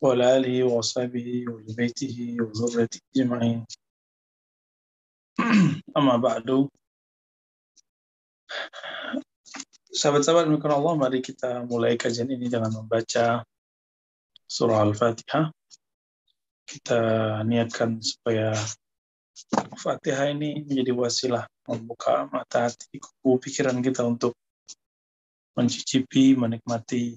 وعلى آله وصحبه ولبيته وذريته أجمعين أما بعد Sahabat-sahabat mungkin Allah, mari kita mulai kajian ini dengan membaca surah Al-Fatihah. Kita niatkan supaya Fatihah ini menjadi wasilah membuka mata hati, kubu pikiran kita untuk mencicipi, menikmati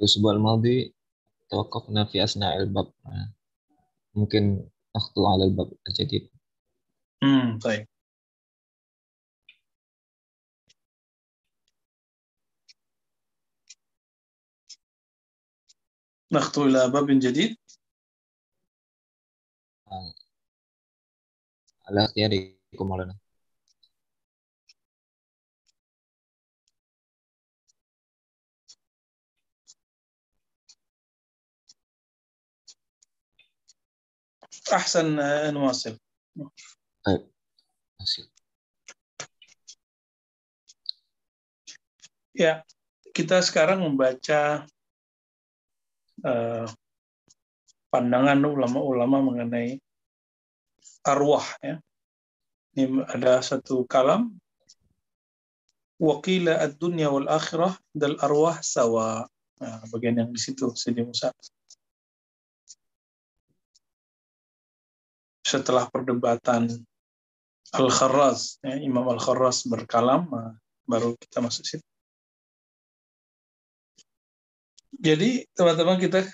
الأسبوع الماضي توقفنا في أثناء الباب ممكن نخطو على الباب الجديد امم طيب نخطو إلى باب جديد على اختياركم مولانا أحسن أن نواصل طيب masih Ya, kita sekarang membaca uh, pandangan ulama-ulama mengenai arwah. Ya. Ini ada satu kalam. Wakila ad-dunya wal akhirah dal arwah sawa. Nah, bagian yang di situ, Sidi Musa. Setelah perdebatan Al-Kharraz, ya, Imam Al-Kharraz berkalam, nah, baru kita masuk situ. Jadi teman-teman kita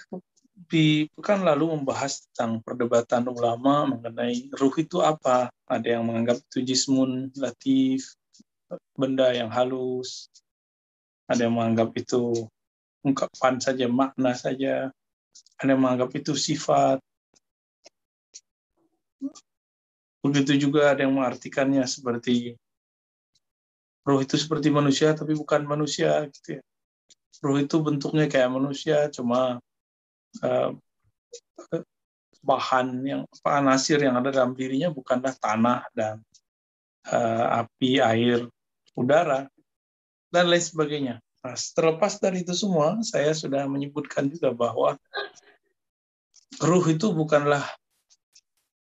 di pekan lalu membahas tentang perdebatan ulama mengenai ruh itu apa. Ada yang menganggap itu jismun latif, benda yang halus. Ada yang menganggap itu ungkapan saja, makna saja. Ada yang menganggap itu sifat. Begitu juga ada yang mengartikannya seperti ruh itu seperti manusia tapi bukan manusia gitu ya. Ruh itu bentuknya kayak manusia cuma uh, bahan yang nasir yang ada dalam dirinya bukanlah tanah dan uh, api, air, udara dan lain sebagainya. Nah, terlepas dari itu semua, saya sudah menyebutkan juga bahwa ruh itu bukanlah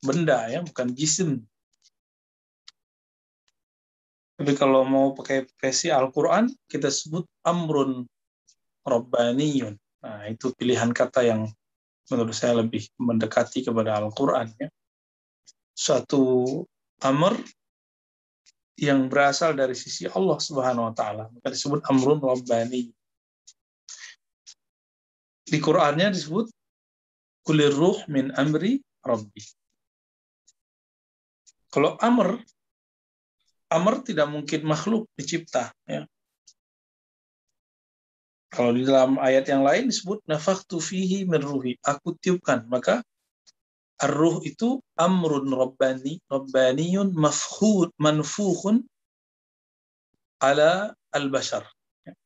benda ya, bukan jisim. Tapi kalau mau pakai versi Al-Quran, kita sebut amrun robbaniyun. Nah, itu pilihan kata yang menurut saya lebih mendekati kepada Al-Quran. Ya. Suatu amr yang berasal dari sisi Allah Subhanahu wa taala, maka disebut amrun rabbani. Di Qur'annya disebut kulir ruh min amri rabbi. Kalau amr, amr tidak mungkin makhluk dicipta. Ya. Kalau di dalam ayat yang lain disebut nafaktu fihi min. Aku tiupkan. Maka ar-ruh itu amrun rabbani, rabbaniyun mafhud, manfuhun ala al-bashar. Ya.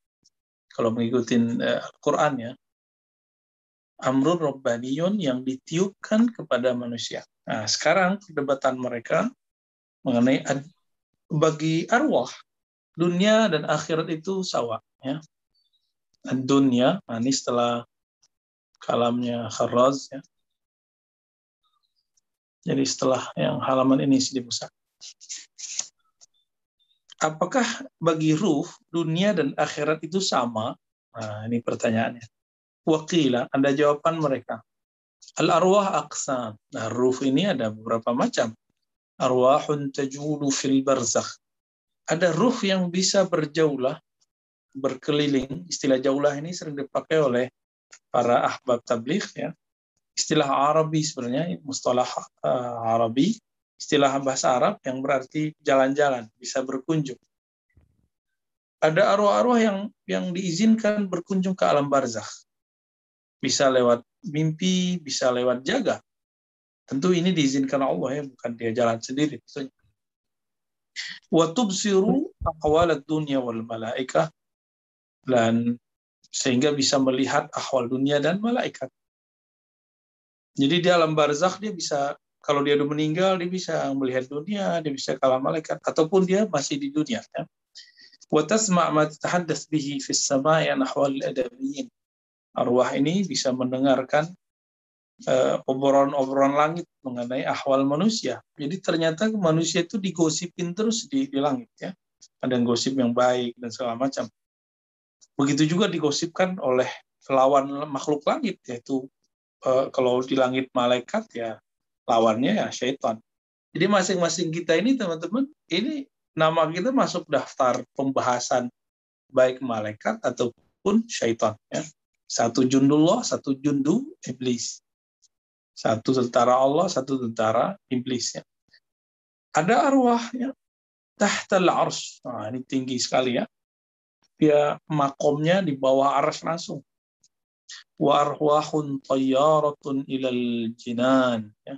Kalau mengikuti uh, Al-Quran ya. Amrun rabbaniyun yang ditiupkan kepada manusia. Nah, sekarang perdebatan mereka mengenai bagi arwah dunia dan akhirat itu sama ya. Dunia ini setelah kalamnya Kharraz ya. Jadi setelah yang halaman ini Sidi Musa apakah bagi ruh dunia dan akhirat itu sama? Nah ini pertanyaannya. Wakila ada jawaban mereka. Al arwah aqsam nah ruh ini ada beberapa macam arwahun tajulu fil barzakh. Ada ruh yang bisa berjaulah, berkeliling. Istilah jaulah ini sering dipakai oleh para ahbab tabligh ya. Istilah Arabi sebenarnya mustalah uh, Arabi, istilah bahasa Arab yang berarti jalan-jalan, bisa berkunjung. ada arwah-arwah yang yang diizinkan berkunjung ke alam barzakh. Bisa lewat mimpi, bisa lewat jaga. Tentu ini diizinkan Allah ya, bukan dia jalan sendiri. Wa tubsiru ahwal dunia wal malaikah dan sehingga bisa melihat ahwal dunia dan malaikat. Jadi di alam barzakh dia bisa kalau dia sudah meninggal dia bisa melihat dunia, dia bisa kalah malaikat ataupun dia masih di dunia ya. Wa tasma' ma tatahaddas bihi fis sama'i an ahwal. Arwah ini bisa mendengarkan obrolan-obrolan langit mengenai ahwal manusia. Jadi ternyata manusia itu digosipin terus di, di langit ya. Ada yang gosip yang baik dan segala macam. Begitu juga digosipkan oleh lawan makhluk langit yaitu uh, kalau di langit malaikat ya lawannya ya syaitan. Jadi masing-masing kita ini teman-teman ini nama kita masuk daftar pembahasan baik malaikat ataupun syaitan. Ya. Satu jundullah, satu jundu iblis. Satu tentara Allah, satu tentara iblis. Ya. Ada arwah ya, tahtal ars. Nah, ini tinggi sekali ya. Dia makomnya di bawah ars langsung. Wa arwahun tayyaratun ilal jinan. Ya.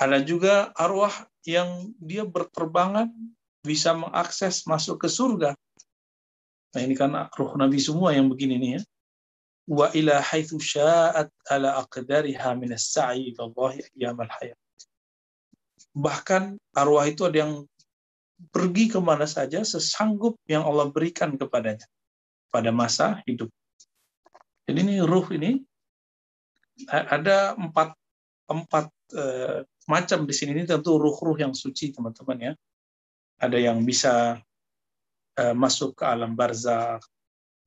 Ada juga arwah yang dia berterbangan bisa mengakses masuk ke surga. Nah ini kan ruh Nabi semua yang begini nih ya. Wa ila haitsu sya'at ala aqdariha min as-sa'i Allah ayyamal hayat. Bahkan arwah itu ada yang pergi ke mana saja sesanggup yang Allah berikan kepadanya pada masa hidup. Jadi ini ruh ini ada empat empat eh, macam di sini ini tentu ruh-ruh yang suci teman-teman ya. Ada yang bisa uh, masuk ke alam barzakh.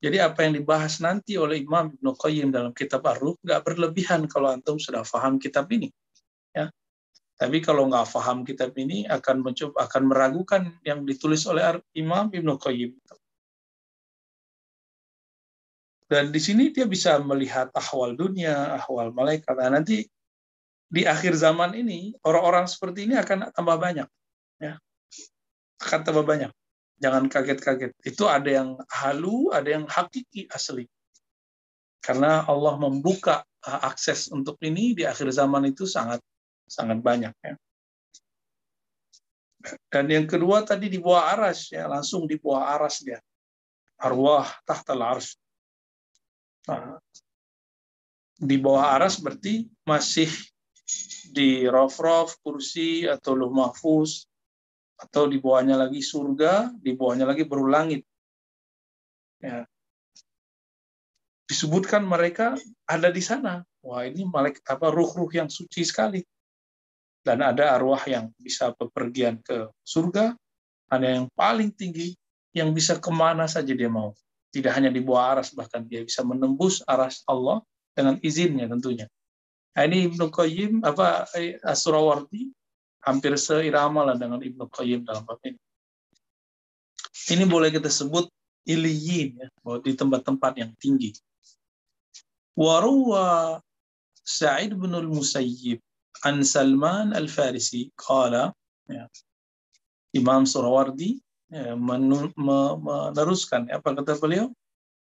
Jadi apa yang dibahas nanti oleh Imam Ibnu Qayyim dalam kitab Ar-Ruh nggak berlebihan kalau antum sudah paham kitab ini. Ya. Tapi kalau nggak paham kitab ini akan mencoba akan meragukan yang ditulis oleh Imam Ibnu Qayyim. Dan di sini dia bisa melihat ahwal dunia, ahwal malaikat. Nah, nanti di akhir zaman ini orang-orang seperti ini akan tambah banyak ya akan tambah banyak jangan kaget-kaget. Itu ada yang halu ada yang hakiki asli. Karena Allah membuka uh, akses untuk ini di akhir zaman itu sangat sangat banyak ya. Dan yang kedua tadi di bawah aras ya langsung di bawah aras dia. Arwah tahta ars nah, di bawah aras berarti masih di rof-rof, kursi, atau luh mahfuz, atau di bawahnya lagi surga, di bawahnya lagi baru langit. Ya. Disebutkan mereka ada di sana. Wah ini malaikat apa ruh-ruh yang suci sekali. Dan ada arwah yang bisa bepergian ke surga, ada yang paling tinggi yang bisa ke mana saja dia mau. Tidak hanya di bawah aras, bahkan dia bisa menembus aras Allah dengan izinnya tentunya. Nah, ini Ibnu Qayyim apa eh, Asurawardi hampir seirama lah dengan Ibnu Qayyim dalam bab ini. Ini boleh kita sebut iliyin ya, di tempat-tempat yang tinggi. Waruwa Sa'id bin al-Musayyib an Salman al-Farisi qala ya, Imam Surawardi ya, meneruskan apa kata beliau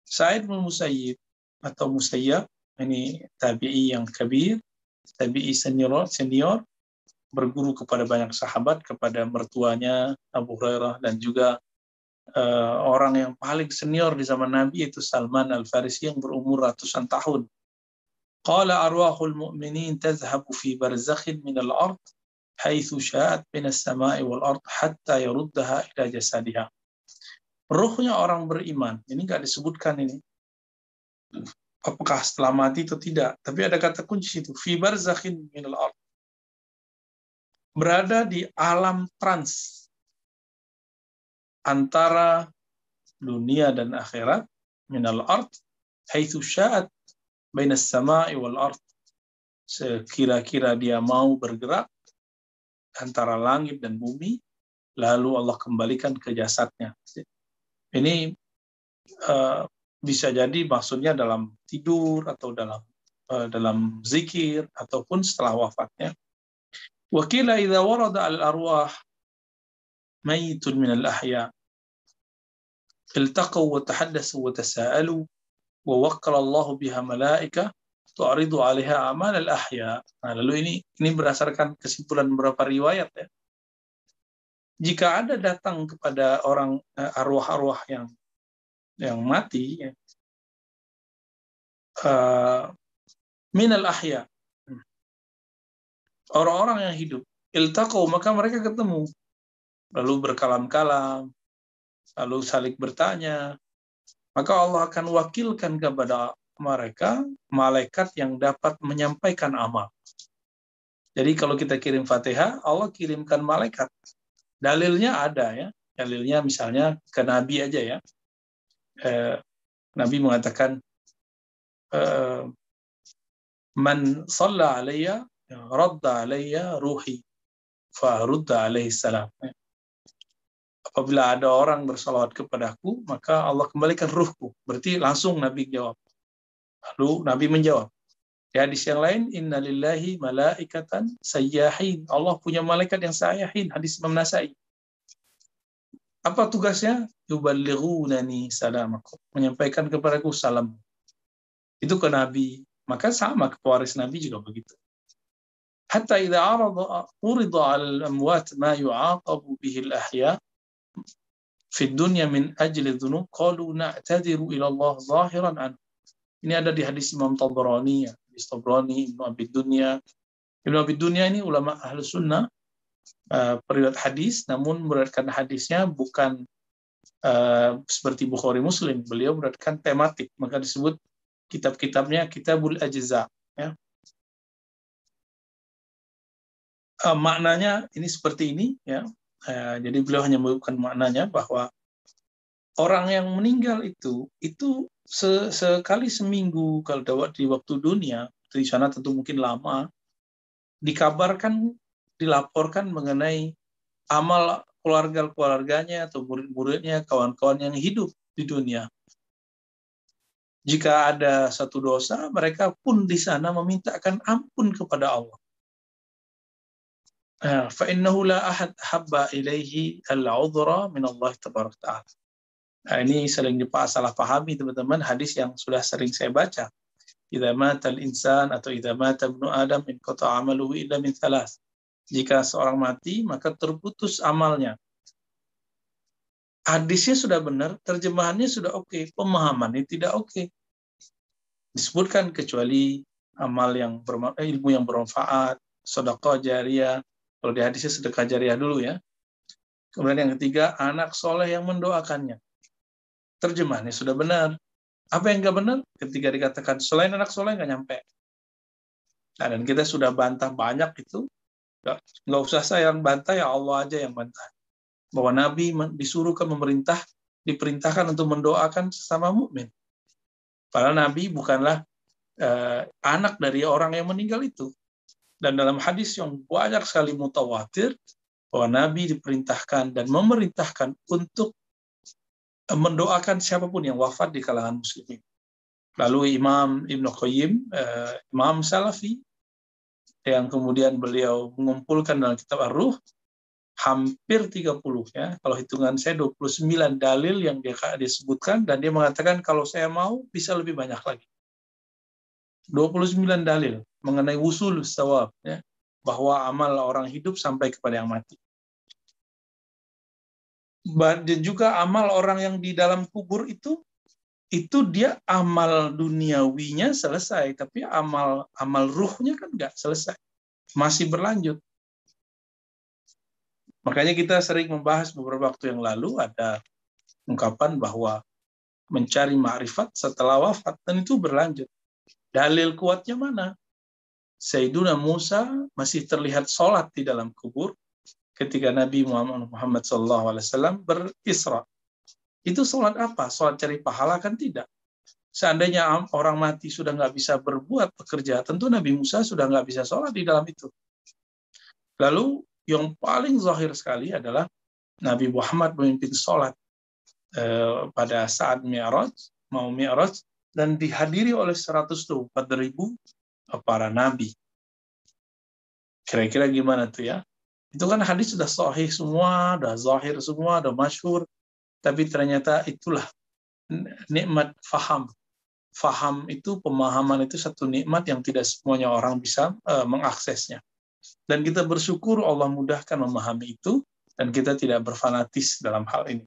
Sa'id bin Musayyib atau Musayyab ini tabi'i yang kabir, tabi'i senior, senior berguru kepada banyak sahabat, kepada mertuanya Abu Hurairah dan juga uh, orang yang paling senior di zaman Nabi yaitu Salman Al-Farisi yang berumur ratusan tahun. Qala arwahul mu'minin tazhabu fi barzakhin min al-ard haitsu sya'at min as-sama'i wal ard hatta yaruddaha ila jasadiha. Ruhnya orang beriman, ini enggak disebutkan ini apakah setelah mati atau tidak. Tapi ada kata kunci itu, fi barzakhin minal ard. Berada di alam trans antara dunia dan akhirat minal ard haitsu sya'at bainas sama'i wal ard. Sekira-kira dia mau bergerak antara langit dan bumi, lalu Allah kembalikan ke jasadnya. Ini uh, bisa jadi maksudnya dalam tidur atau dalam uh, dalam zikir ataupun setelah wafatnya. Wakila idza warada al arwah mayitun min al ahya iltaqaw wa tahaddatsu wa tasaalu wa wakkala Allah biha malaika tu'ridu 'alaiha amal al-ahya. Nah, lalu ini ini berdasarkan kesimpulan beberapa riwayat ya. Jika ada datang kepada orang eh, arwah-arwah yang yang mati ya, uh, minal ahya orang-orang yang hidup iltaqau maka mereka ketemu lalu berkalam-kalam lalu saling bertanya maka Allah akan wakilkan kepada mereka malaikat yang dapat menyampaikan amal. Jadi kalau kita kirim Fatihah, Allah kirimkan malaikat. Dalilnya ada ya. Dalilnya misalnya ke Nabi aja ya. Eh, Nabi mengatakan eh, man salla alayya radda alayya ruhi fa rudda alaihi salam. Apabila ada orang bersalawat kepadaku, maka Allah kembalikan ruhku. Berarti langsung Nabi jawab. Lalu Nabi menjawab. Di hadis yang lain, Inna lillahi malaikatan sayyahin. Allah punya malaikat yang sayyahin. Hadis Imam Nasai. Apa tugasnya? Yuballighunani salamakum. Menyampaikan kepadaku salam. Itu ke Nabi. Maka sama ke pewaris Nabi juga begitu. Hatta idza arada urida 'ala al-amwat ma yu'aqabu bihi al-ahya fi dunya min ajli dhunub qalu na'tadiru ila Allah zahiran an. Ini ada di hadis Imam Tabrani hadis Tabrani Ibnu Abi Dunya. Ibnu Abi Dunya ini ulama ahlu sunnah uh, periwayat hadis, namun beratkan hadisnya bukan uh, seperti Bukhari Muslim. Beliau beratkan tematik, maka disebut kitab-kitabnya Kitabul Ajza. Ya. Uh, maknanya ini seperti ini, ya. Eh, jadi beliau hanya menyebutkan maknanya bahwa orang yang meninggal itu itu sekali seminggu kalau dapat di waktu dunia di sana tentu mungkin lama dikabarkan dilaporkan mengenai amal keluarga-keluarganya atau murid-muridnya kawan-kawan yang hidup di dunia. Jika ada satu dosa mereka pun di sana memintakan ampun kepada Allah فإنه لا أحد حب إليه العذر من الله تبارك وتعالى. Nah, ini sering salah pahami teman-teman hadis yang sudah sering saya baca. Idza matal insan atau idza mata ibnu Adam in qata amaluhu illa min thalas. Jika seorang mati maka terputus amalnya. Hadisnya sudah benar, terjemahannya sudah oke, okay, pemahamannya tidak oke. Okay. Disebutkan kecuali amal yang ilmu yang bermanfaat, sedekah jariah, kalau di hadisnya sedekah jariah dulu ya. Kemudian yang ketiga, anak soleh yang mendoakannya. Terjemahannya sudah benar. Apa yang nggak benar? Ketika dikatakan selain anak soleh nggak nyampe. Nah, dan kita sudah bantah banyak itu. Nggak usah saya yang bantah, ya Allah aja yang bantah. Bahwa Nabi disuruh ke memerintah, diperintahkan untuk mendoakan sesama mukmin. Padahal Nabi bukanlah eh, anak dari orang yang meninggal itu. Dan dalam hadis yang banyak sekali mutawatir, bahwa Nabi diperintahkan dan memerintahkan untuk mendoakan siapa pun yang wafat di kalangan muslimin. Lalu Imam Ibn Qayyim, eh, Imam Salafi, yang kemudian beliau mengumpulkan dalam kitab Ar-Ruh, hampir 30 ya. Kalau hitungan saya 29 dalil yang dia disebutkan dan dia mengatakan kalau saya mau bisa lebih banyak lagi. 29 dalil mengenai wusul sawab ya, bahwa amal orang hidup sampai kepada yang mati. Dan juga amal orang yang di dalam kubur itu itu dia amal duniawinya selesai, tapi amal amal ruhnya kan nggak selesai, masih berlanjut. Makanya kita sering membahas beberapa waktu yang lalu ada ungkapan bahwa mencari ma'rifat setelah wafat dan itu berlanjut. Dalil kuatnya mana? Sayyiduna Musa masih terlihat sholat di dalam kubur ketika Nabi Muhammad, Muhammad SAW berisra. Itu sholat apa? Sholat cari pahala kan tidak. Seandainya orang mati sudah nggak bisa berbuat pekerja, tentu Nabi Musa sudah nggak bisa sholat di dalam itu. Lalu yang paling zahir sekali adalah Nabi Muhammad memimpin sholat eh, pada saat Mi'raj, mau Mi'raj, dan dihadiri oleh 124 ribu para nabi. Kira-kira gimana tuh ya? Itu kan hadis sudah sahih semua, sudah zahir semua, sudah masyhur. tapi ternyata itulah nikmat faham. Faham itu pemahaman itu satu nikmat yang tidak semuanya orang bisa uh, mengaksesnya. Dan kita bersyukur Allah mudahkan memahami itu dan kita tidak berfanatis dalam hal ini.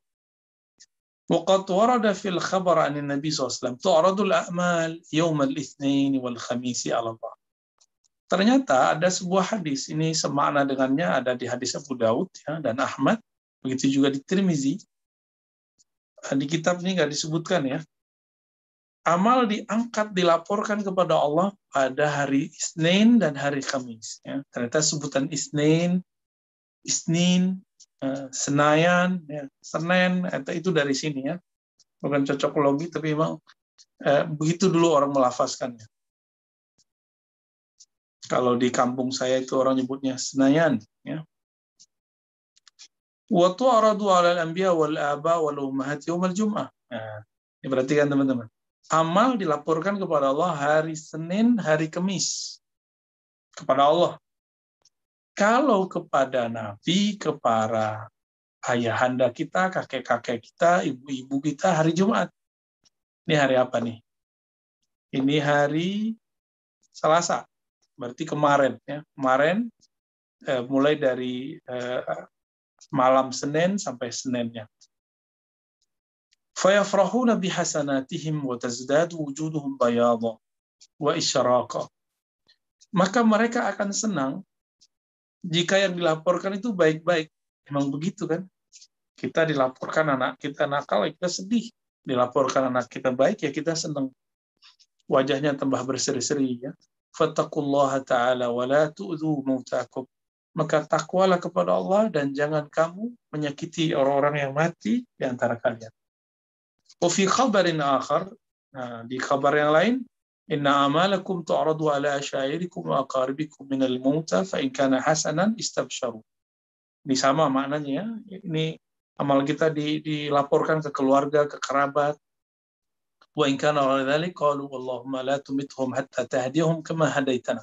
وقد ورد في الخبر عن النبي صلى الله عليه وسلم تعرض الأعمال يوم الاثنين والخميس على الله Ternyata ada sebuah hadis, ini semakna dengannya ada di hadis Abu Daud ya, dan Ahmad, begitu juga di Tirmizi. Di kitab ini nggak disebutkan ya. Amal diangkat, dilaporkan kepada Allah pada hari Isnin dan hari Kamis. Ya. Ternyata sebutan Isnin, Isnin, uh, Senayan, ya. Senin, itu dari sini ya. Bukan cocokologi, tapi memang uh, begitu dulu orang melafazkannya. Kalau di kampung saya itu orang nyebutnya Senayan. Ya. Al-anbiya wal aba wal ummahat yawm al-jum'ah. Nah, ini perhatikan teman-teman. Amal dilaporkan kepada Allah hari Senin, hari Kamis. Kepada Allah. Kalau kepada Nabi, kepada ayahanda kita, kakek-kakek kita, ibu-ibu kita, hari Jumat. Ini hari apa nih? Ini hari Selasa berarti kemarin ya kemarin eh, mulai dari eh, malam Senin sampai Seninnya. Wa tazdadu wujuduhum bayadha wa isyaraqa. Maka mereka akan senang jika yang dilaporkan itu baik-baik. Memang begitu kan? Kita dilaporkan anak kita nakal, ya kita sedih. Dilaporkan anak kita baik, ya kita senang. Wajahnya tambah berseri-seri. Ya fattaqullaha ta'ala wa la mautakum. Maka takwalah kepada Allah dan jangan kamu menyakiti orang-orang yang mati di antara kalian. Wa fi khabarin akhar, nah, di kabar yang lain, إن أعمالكم تعرض ala asyairikum وأقاربكم من الموتى فإن كان حسنا kana hasanan. Ini sama maknanya ya. Ini amal kita di, dilaporkan ke keluarga, ke kerabat. Wa in kana ala dhalik, qalu Allahumma la tumithum hatta tahdihum kama hadaitana.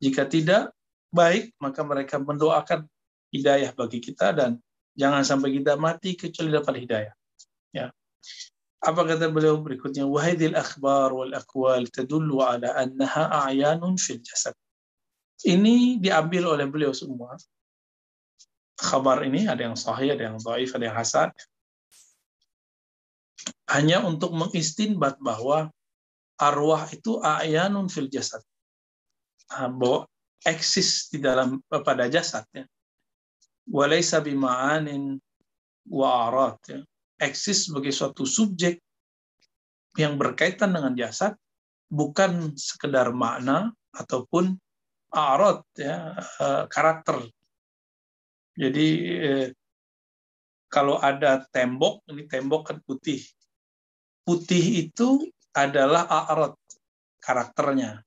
Jika tidak baik, maka mereka mendoakan hidayah bagi kita dan jangan sampai kita mati kecuali dapat hidayah. Ya apa kata beliau berikutnya wahidil akhbar wal aqwal tadullu ala annaha a'yanun fil jasad ini diambil oleh beliau semua kabar ini ada yang sahih ada yang dhaif ada yang hasan hanya untuk mengistinbat bahwa arwah itu ayanun fil jasad. Ah, bahwa eksis di dalam pada jasadnya. Walaysa bima'anin wa arat. Ya. Eksis sebagai suatu subjek yang berkaitan dengan jasad, bukan sekedar makna ataupun arat, ya, eh, karakter. Jadi eh, kalau ada tembok, ini tembok kan putih, putih itu adalah a'rad karakternya.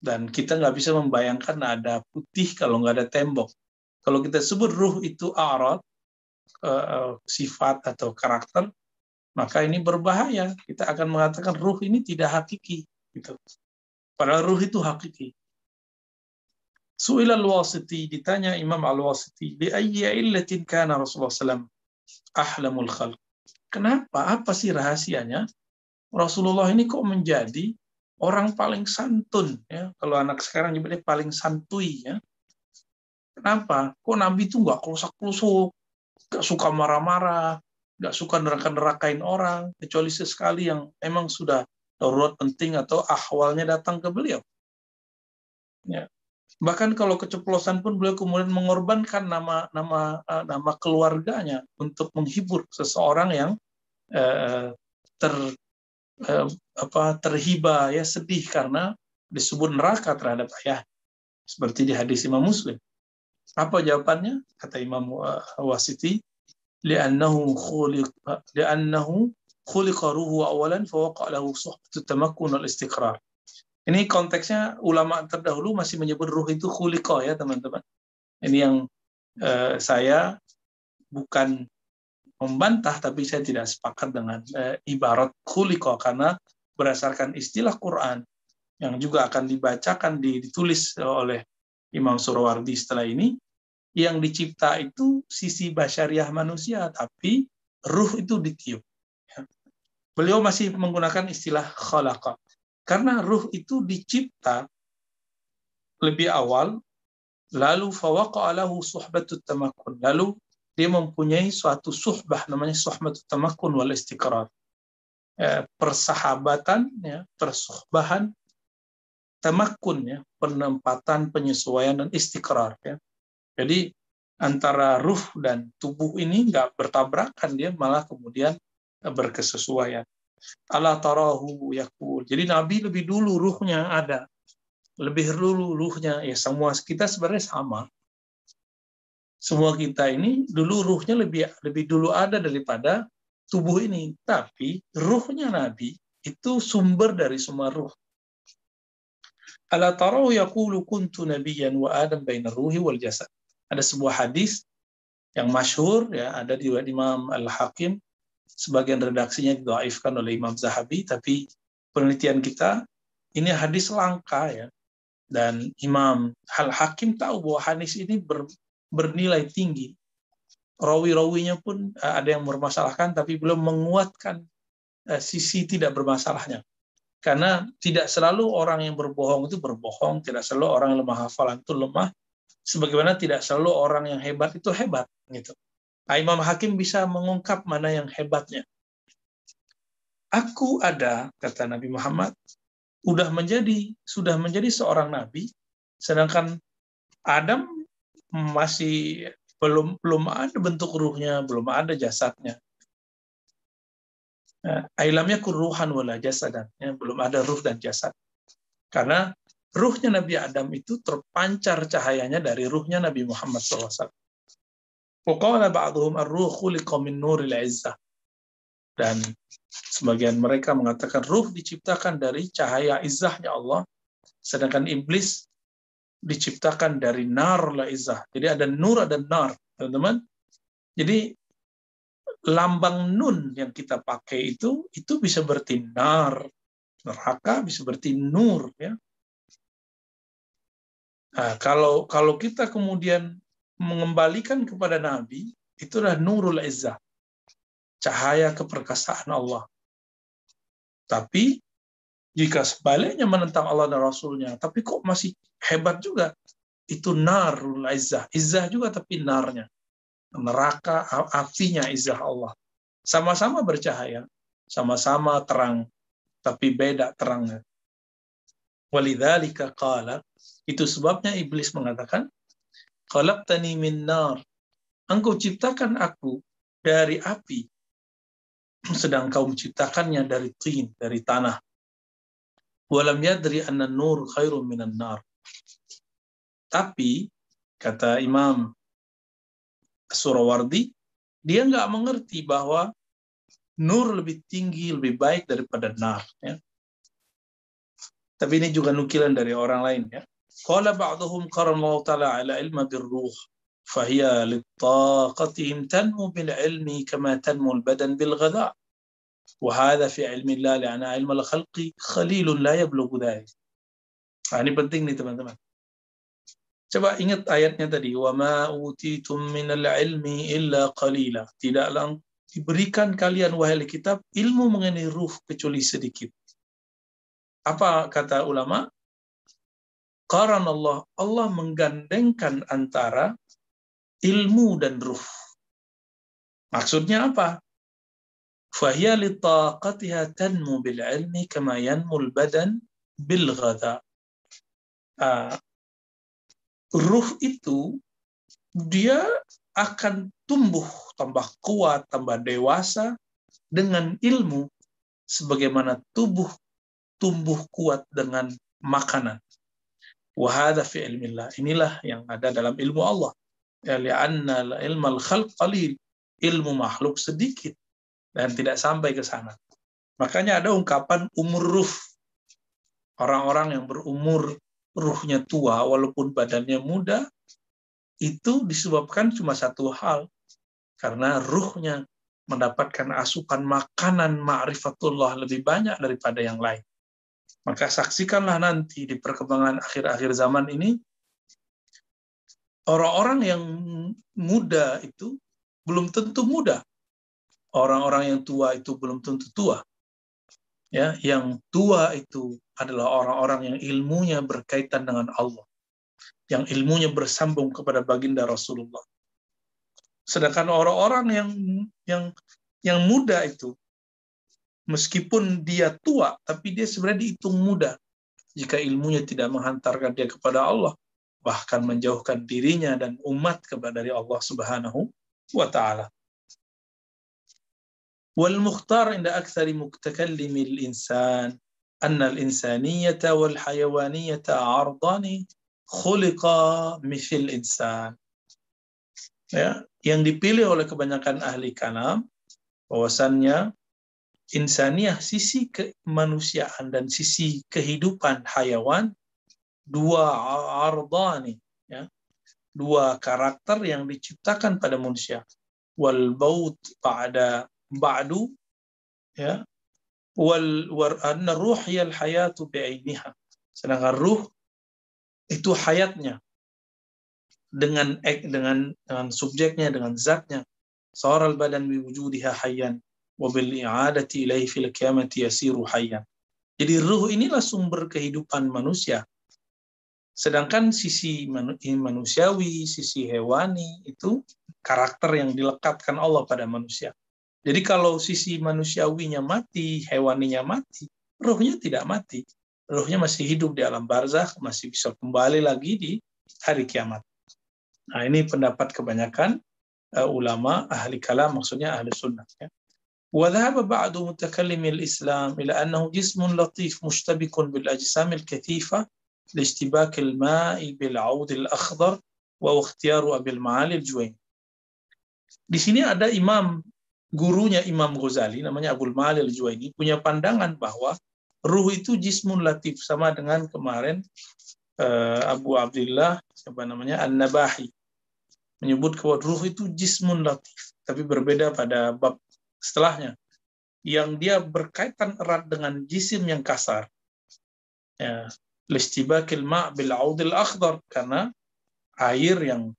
Dan kita nggak bisa membayangkan ada putih kalau nggak ada tembok. Kalau kita sebut ruh itu a'rad, uh, sifat atau karakter, maka ini berbahaya. Kita akan mengatakan ruh ini tidak hakiki. Gitu. Padahal ruh itu hakiki. Su'il al-wasiti, ditanya Imam al-wasiti, bi ayyi illatin kana Rasulullah SAW ahlamul khalq. Kenapa? Apa sih rahasianya? Rasulullah ini kok menjadi orang paling santun ya. Kalau anak sekarang nyebutnya paling santuy ya. Kenapa? Kok Nabi itu nggak kelusak-kelusuk, nggak suka marah-marah, nggak suka neraka-nerakain orang, kecuali sesekali yang emang sudah darurat penting atau ahwalnya datang ke beliau. Ya. Bahkan kalau keceplosan pun beliau kemudian mengorbankan nama nama eh, nama keluarganya untuk menghibur seseorang yang Eh, ter eh, apa terhiba ya sedih karena disebut neraka terhadap ayah seperti di hadis Imam Muslim. Apa jawabannya? Kata Imam eh, Wasiti, li'annahu tamakkun wal istiqrar. Ini konteksnya ulama terdahulu masih menyebut ruh itu khuliqa ya teman-teman. Ini yang uh, saya bukan membantah tapi saya tidak sepakat dengan e, ibarat khuliqa karena berdasarkan istilah Quran yang juga akan dibacakan ditulis oleh Imam Surawardi setelah ini yang dicipta itu sisi basyariah manusia tapi ruh itu ditiup. Ya. Beliau masih menggunakan istilah khalaqa. Karena ruh itu dicipta lebih awal, lalu fawaqa'alahu suhbatut tamakun. Lalu dia mempunyai suatu suhbah, namanya suhbatut tamakun wal istiqrar. Ya, persahabatan, ya, persuhbahan, tamakun, ya, penempatan, penyesuaian, dan istiqrar. Ya. Jadi antara ruh dan tubuh ini nggak bertabrakan, dia malah kemudian berkesesuaian. Allah tarahu yakul. Jadi Nabi lebih dulu ruhnya ada. Lebih dulu ruhnya ya semua kita sebenarnya sama. Semua kita ini dulu ruhnya lebih lebih dulu ada daripada tubuh ini. Tapi ruhnya Nabi itu sumber dari semua ruh. Ala tarahu yaqulu kuntu nabiyyan wa adam baina ruhi wal jasad. Ada sebuah hadis yang masyhur ya ada di Imam Al-Hakim sebagian redaksinya didoaifkan oleh Imam Zahabi, tapi penelitian kita ini hadis langka ya. Dan Imam Hal Hakim tahu bahwa hadis ini ber, bernilai tinggi. Rawi-rawinya pun uh, ada yang bermasalahkan, tapi belum menguatkan uh, sisi tidak bermasalahnya. Karena tidak selalu orang yang berbohong itu berbohong, tidak selalu orang yang lemah hafalan itu lemah, sebagaimana tidak selalu orang yang hebat itu hebat gitu. Nah, Imam Hakim bisa mengungkap mana yang hebatnya. Aku ada, kata Nabi Muhammad, sudah menjadi sudah menjadi seorang nabi, sedangkan Adam masih belum belum ada bentuk ruhnya, belum ada jasadnya. Nah, ailamnya kuruhan wala jasadan, ya, belum ada ruh dan jasad. Karena ruhnya Nabi Adam itu terpancar cahayanya dari ruhnya Nabi Muhammad SAW. Dan sebagian mereka mengatakan ruh diciptakan dari cahaya izzahnya Allah, sedangkan iblis diciptakan dari nar la izzah. Jadi ada nur ada nar, teman-teman. Jadi lambang nun yang kita pakai itu itu bisa berarti nar, neraka bisa berarti nur ya. Nah, kalau kalau kita kemudian mengembalikan kepada Nabi, itulah nurul izzah. Cahaya keperkasaan Allah. Tapi jika sebaliknya menentang Allah dan Rasulnya, tapi kok masih hebat juga, itu narul izzah. Izzah juga tapi narnya. Neraka apinya izzah Allah. Sama-sama bercahaya, sama-sama terang, tapi beda terangnya. Walidzalika qala, itu sebabnya iblis mengatakan, khalaqtani min nar. Engkau ciptakan aku dari api, sedang kau menciptakannya dari tin, dari tanah. Walam yadri anna nur khairun minan nar. Tapi, kata Imam Surawardi, dia nggak mengerti bahwa nur lebih tinggi, lebih baik daripada nar. Ya. Tapi ini juga nukilan dari orang lain. ya. قال بعضهم قرن الله تعالى على علم بالروح فهي لطاقتهم تنمو بالعلم كما تنمو البدن بالغذاء وهذا في علم الله لأن علم الخلق خليل لا يبلغ ذلك ini penting nih teman-teman coba ingat ayatnya tadi wa ma utitum minal ilmi illa qalila tidaklah diberikan kalian wahai kitab ilmu mengenai ruh kecuali sedikit apa kata ulama karena Allah, Allah menggandengkan antara ilmu dan ruh. Maksudnya apa? Tanmu bil badan bil. Uh, ruh itu dia akan tumbuh tambah kuat, tambah dewasa dengan ilmu sebagaimana tubuh tumbuh kuat dengan makanan. Wahada fi ilmillah. Inilah yang ada dalam ilmu Allah. Ya, li'anna ilmal khalq qalil. Ilmu makhluk sedikit. Dan tidak sampai ke sana. Makanya ada ungkapan umur ruh. Orang-orang yang berumur ruhnya tua walaupun badannya muda, itu disebabkan cuma satu hal. Karena ruhnya mendapatkan asupan makanan ma'rifatullah lebih banyak daripada yang lain. Maka saksikanlah nanti di perkembangan akhir-akhir zaman ini, orang-orang yang muda itu belum tentu muda. orang-orang yang tua itu belum tentu tua. Ya, yang tua itu adalah orang-orang yang ilmunya berkaitan dengan Allah. Yang ilmunya bersambung kepada baginda Rasulullah. Sedangkan orang-orang yang yang yang muda itu meskipun dia tua tapi dia sebenarnya dihitung muda jika ilmunya tidak menghantarkan dia kepada Allah bahkan menjauhkan dirinya dan umat kepada dari Allah Subhanahu wa taala. والمختار عند أكثر متكلم الإنسان أن الإنسانية والحيوانية عرضان خلقا مثل الإنسان ya, yang dipilih oleh kebanyakan ahli kalam bahwasannya insaniah sisi kemanusiaan dan sisi kehidupan hayawan dua ardani ya. Dua karakter yang diciptakan pada manusia. Wal baut pada ba'du ya. Wal war anna ruh yal hayatu bi'ainiha. Sedangkan ruh itu hayatnya. Dengan dengan dengan subjeknya dengan zatnya. Saral badan bi wujudiha hayyan wa bil i'adati ilaihi fil qiyamati yasiru hayyan jadi ruh inilah sumber kehidupan manusia sedangkan sisi manusiawi sisi hewani itu karakter yang dilekatkan Allah pada manusia jadi kalau sisi manusiawinya mati, hewaninya mati, ruhnya tidak mati. Ruhnya masih hidup di alam barzakh, masih bisa kembali lagi di hari kiamat. Nah ini pendapat kebanyakan uh, ulama ahli kalam, maksudnya ahli sunnah. Ya. وذهب بعض متكلم الإسلام إلى أنه جسم لطيف مشتبك بالأجسام الكثيفة لاشتباك الماء بالعود الأخضر وهو اختيار أبي المعالي الجويني. Di sini ada imam gurunya Imam Ghazali namanya Abdul Mali al-Juwaini punya pandangan bahwa ruh itu jismun latif sama dengan kemarin uh, Abu Abdullah siapa namanya An-Nabahi menyebut bahwa ruh itu jismun latif tapi berbeda pada bab setelahnya yang dia berkaitan erat dengan jisim yang kasar ya listibakil ma' bil audil akhdar karena air yang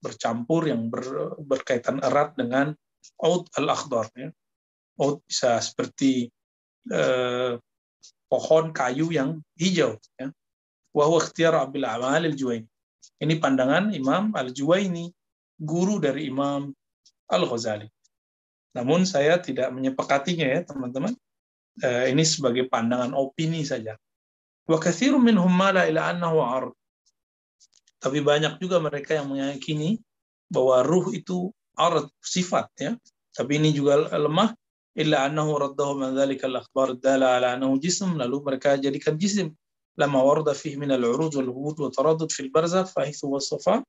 bercampur yang ber, berkaitan erat dengan Aud al-akhdar. Ya. Aud bisa seperti eh, pohon kayu yang hijau. Ya. Wahwa ikhtiar Abil Amal al-Juwaini. Ini pandangan Imam al-Juwaini, guru dari Imam al-Ghazali. Namun saya tidak menyepakatinya ya teman-teman. Eh, ini sebagai pandangan opini saja. Wa kathiru minhum mala ila annahu ard. Tapi banyak juga mereka yang meyakini bahwa ruh itu ard sifat ya. Tapi ini juga lemah illa annahu raddahu man dzalika al-akhbar dala ala annahu jism lalu mereka jadikan jisim lama warda fihi min al-uruj wal hubut wa taraddud fil barzakh fa hithu wasafa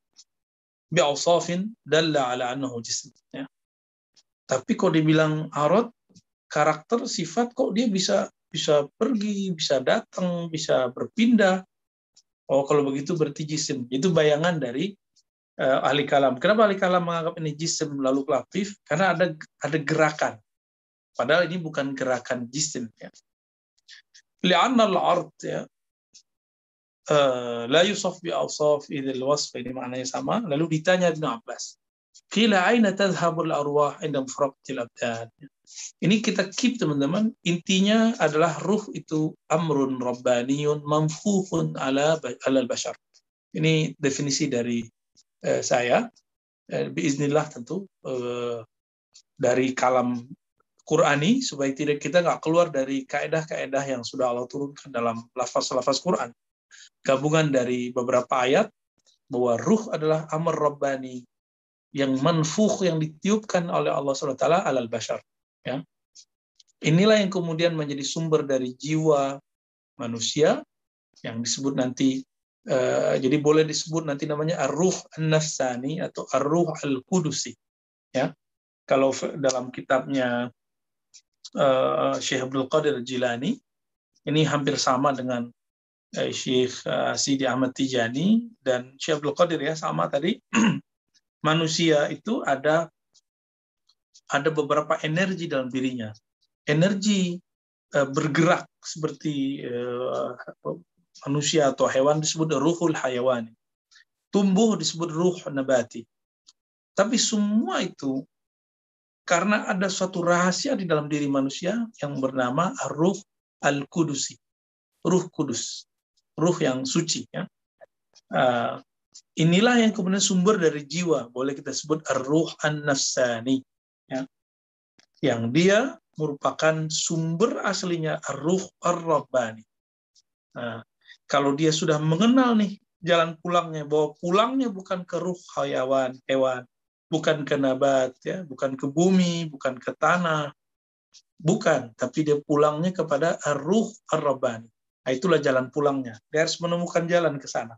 bi awsafin dalla ala annahu jism ya. Tapi kok dibilang arad karakter sifat kok dia bisa bisa pergi, bisa datang, bisa berpindah. Oh, kalau begitu berarti jisim. Itu bayangan dari uh, ahli kalam. Kenapa ahli kalam menganggap ini jisim lalu latif? Karena ada ada gerakan. Padahal ini bukan gerakan jisim ya. Li'anna al-ard ya uh, la yusaf bi awsaf idzal wasf ini maknanya sama. Lalu ditanya Ibnu Abbas, "Qila aina tadhhabul arwah inda mufraqatil abdan?" Ini kita keep teman-teman. Intinya adalah ruh itu amrun rabbaniyun mamfuhun ala al bashar. Ini definisi dari eh, saya eh, biiznillah tentu eh, dari kalam Qurani supaya tidak kita nggak keluar dari kaedah-kaedah yang sudah Allah turunkan dalam lafaz-lafaz Quran. Gabungan dari beberapa ayat bahwa ruh adalah amr rabbani yang manfuh yang ditiupkan oleh Allah SWT alal bashar. Ya. Inilah yang kemudian menjadi sumber dari jiwa manusia yang disebut nanti Uh, jadi boleh disebut nanti namanya ar-ruh an-nafsani atau ar-ruh al-qudusi. Ya. Kalau dalam kitabnya uh, Syekh Abdul Qadir Jilani ini hampir sama dengan uh, Syekh uh, Sidi Ahmad Tijani dan Syekh Abdul Qadir ya sama tadi manusia itu ada ada beberapa energi dalam dirinya. Energi uh, bergerak seperti uh, manusia atau hewan disebut ruhul hayawani. Tumbuh disebut ruh nabati. Tapi semua itu Karena ada suatu rahasia di dalam diri manusia yang bernama Ruh Al-Kudusi. Ruh Kudus. Ruh yang suci. Ya. Uh, inilah yang kemudian sumber dari jiwa. Boleh kita sebut Ruh An-Nafsani. Ya. Yang dia merupakan sumber aslinya Ruh Ar-Rabbani. Nah, kalau dia sudah mengenal nih jalan pulangnya, bahwa pulangnya bukan ke ruh hayawan, hewan, bukan ke nabat, ya, bukan ke bumi, bukan ke tanah, bukan, tapi dia pulangnya kepada ar-ruh ar-rabbani. Nah, itulah jalan pulangnya. Dia harus menemukan jalan ke sana.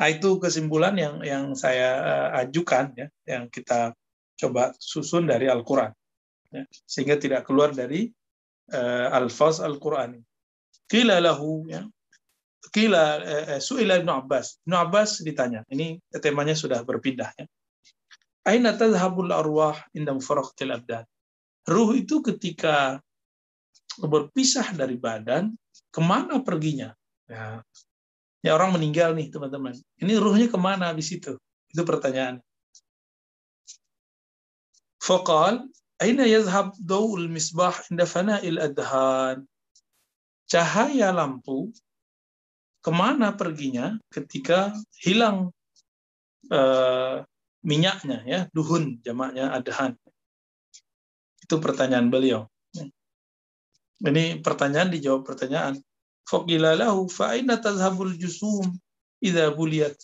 Nah, itu kesimpulan yang yang saya uh, ajukan ya, yang kita coba susun dari Al-Qur'an. Ya, sehingga tidak keluar dari uh, alfaz Al-Qur'ani. Qila lahu ya, Kila uh, uh, Su'ila Ibnu Abbas. Ibnu Abbas ditanya. Ini temanya sudah berpindah ya. Aina tadhhabul arwah inda mufaraqatil abdan. Ruh itu ketika berpisah dari badan, ke mana perginya? Ya, ya orang meninggal nih teman-teman. Ini ruhnya ke mana habis itu? Itu pertanyaan. Faqal, aina yazhab dawul misbah inda fana'il adhan? Cahaya lampu ke mana perginya ketika hilang uh, minyaknya ya duhun jamaknya adhan itu pertanyaan beliau ini pertanyaan dijawab pertanyaan faqila lahu fa tazhabul jusum idza buliyat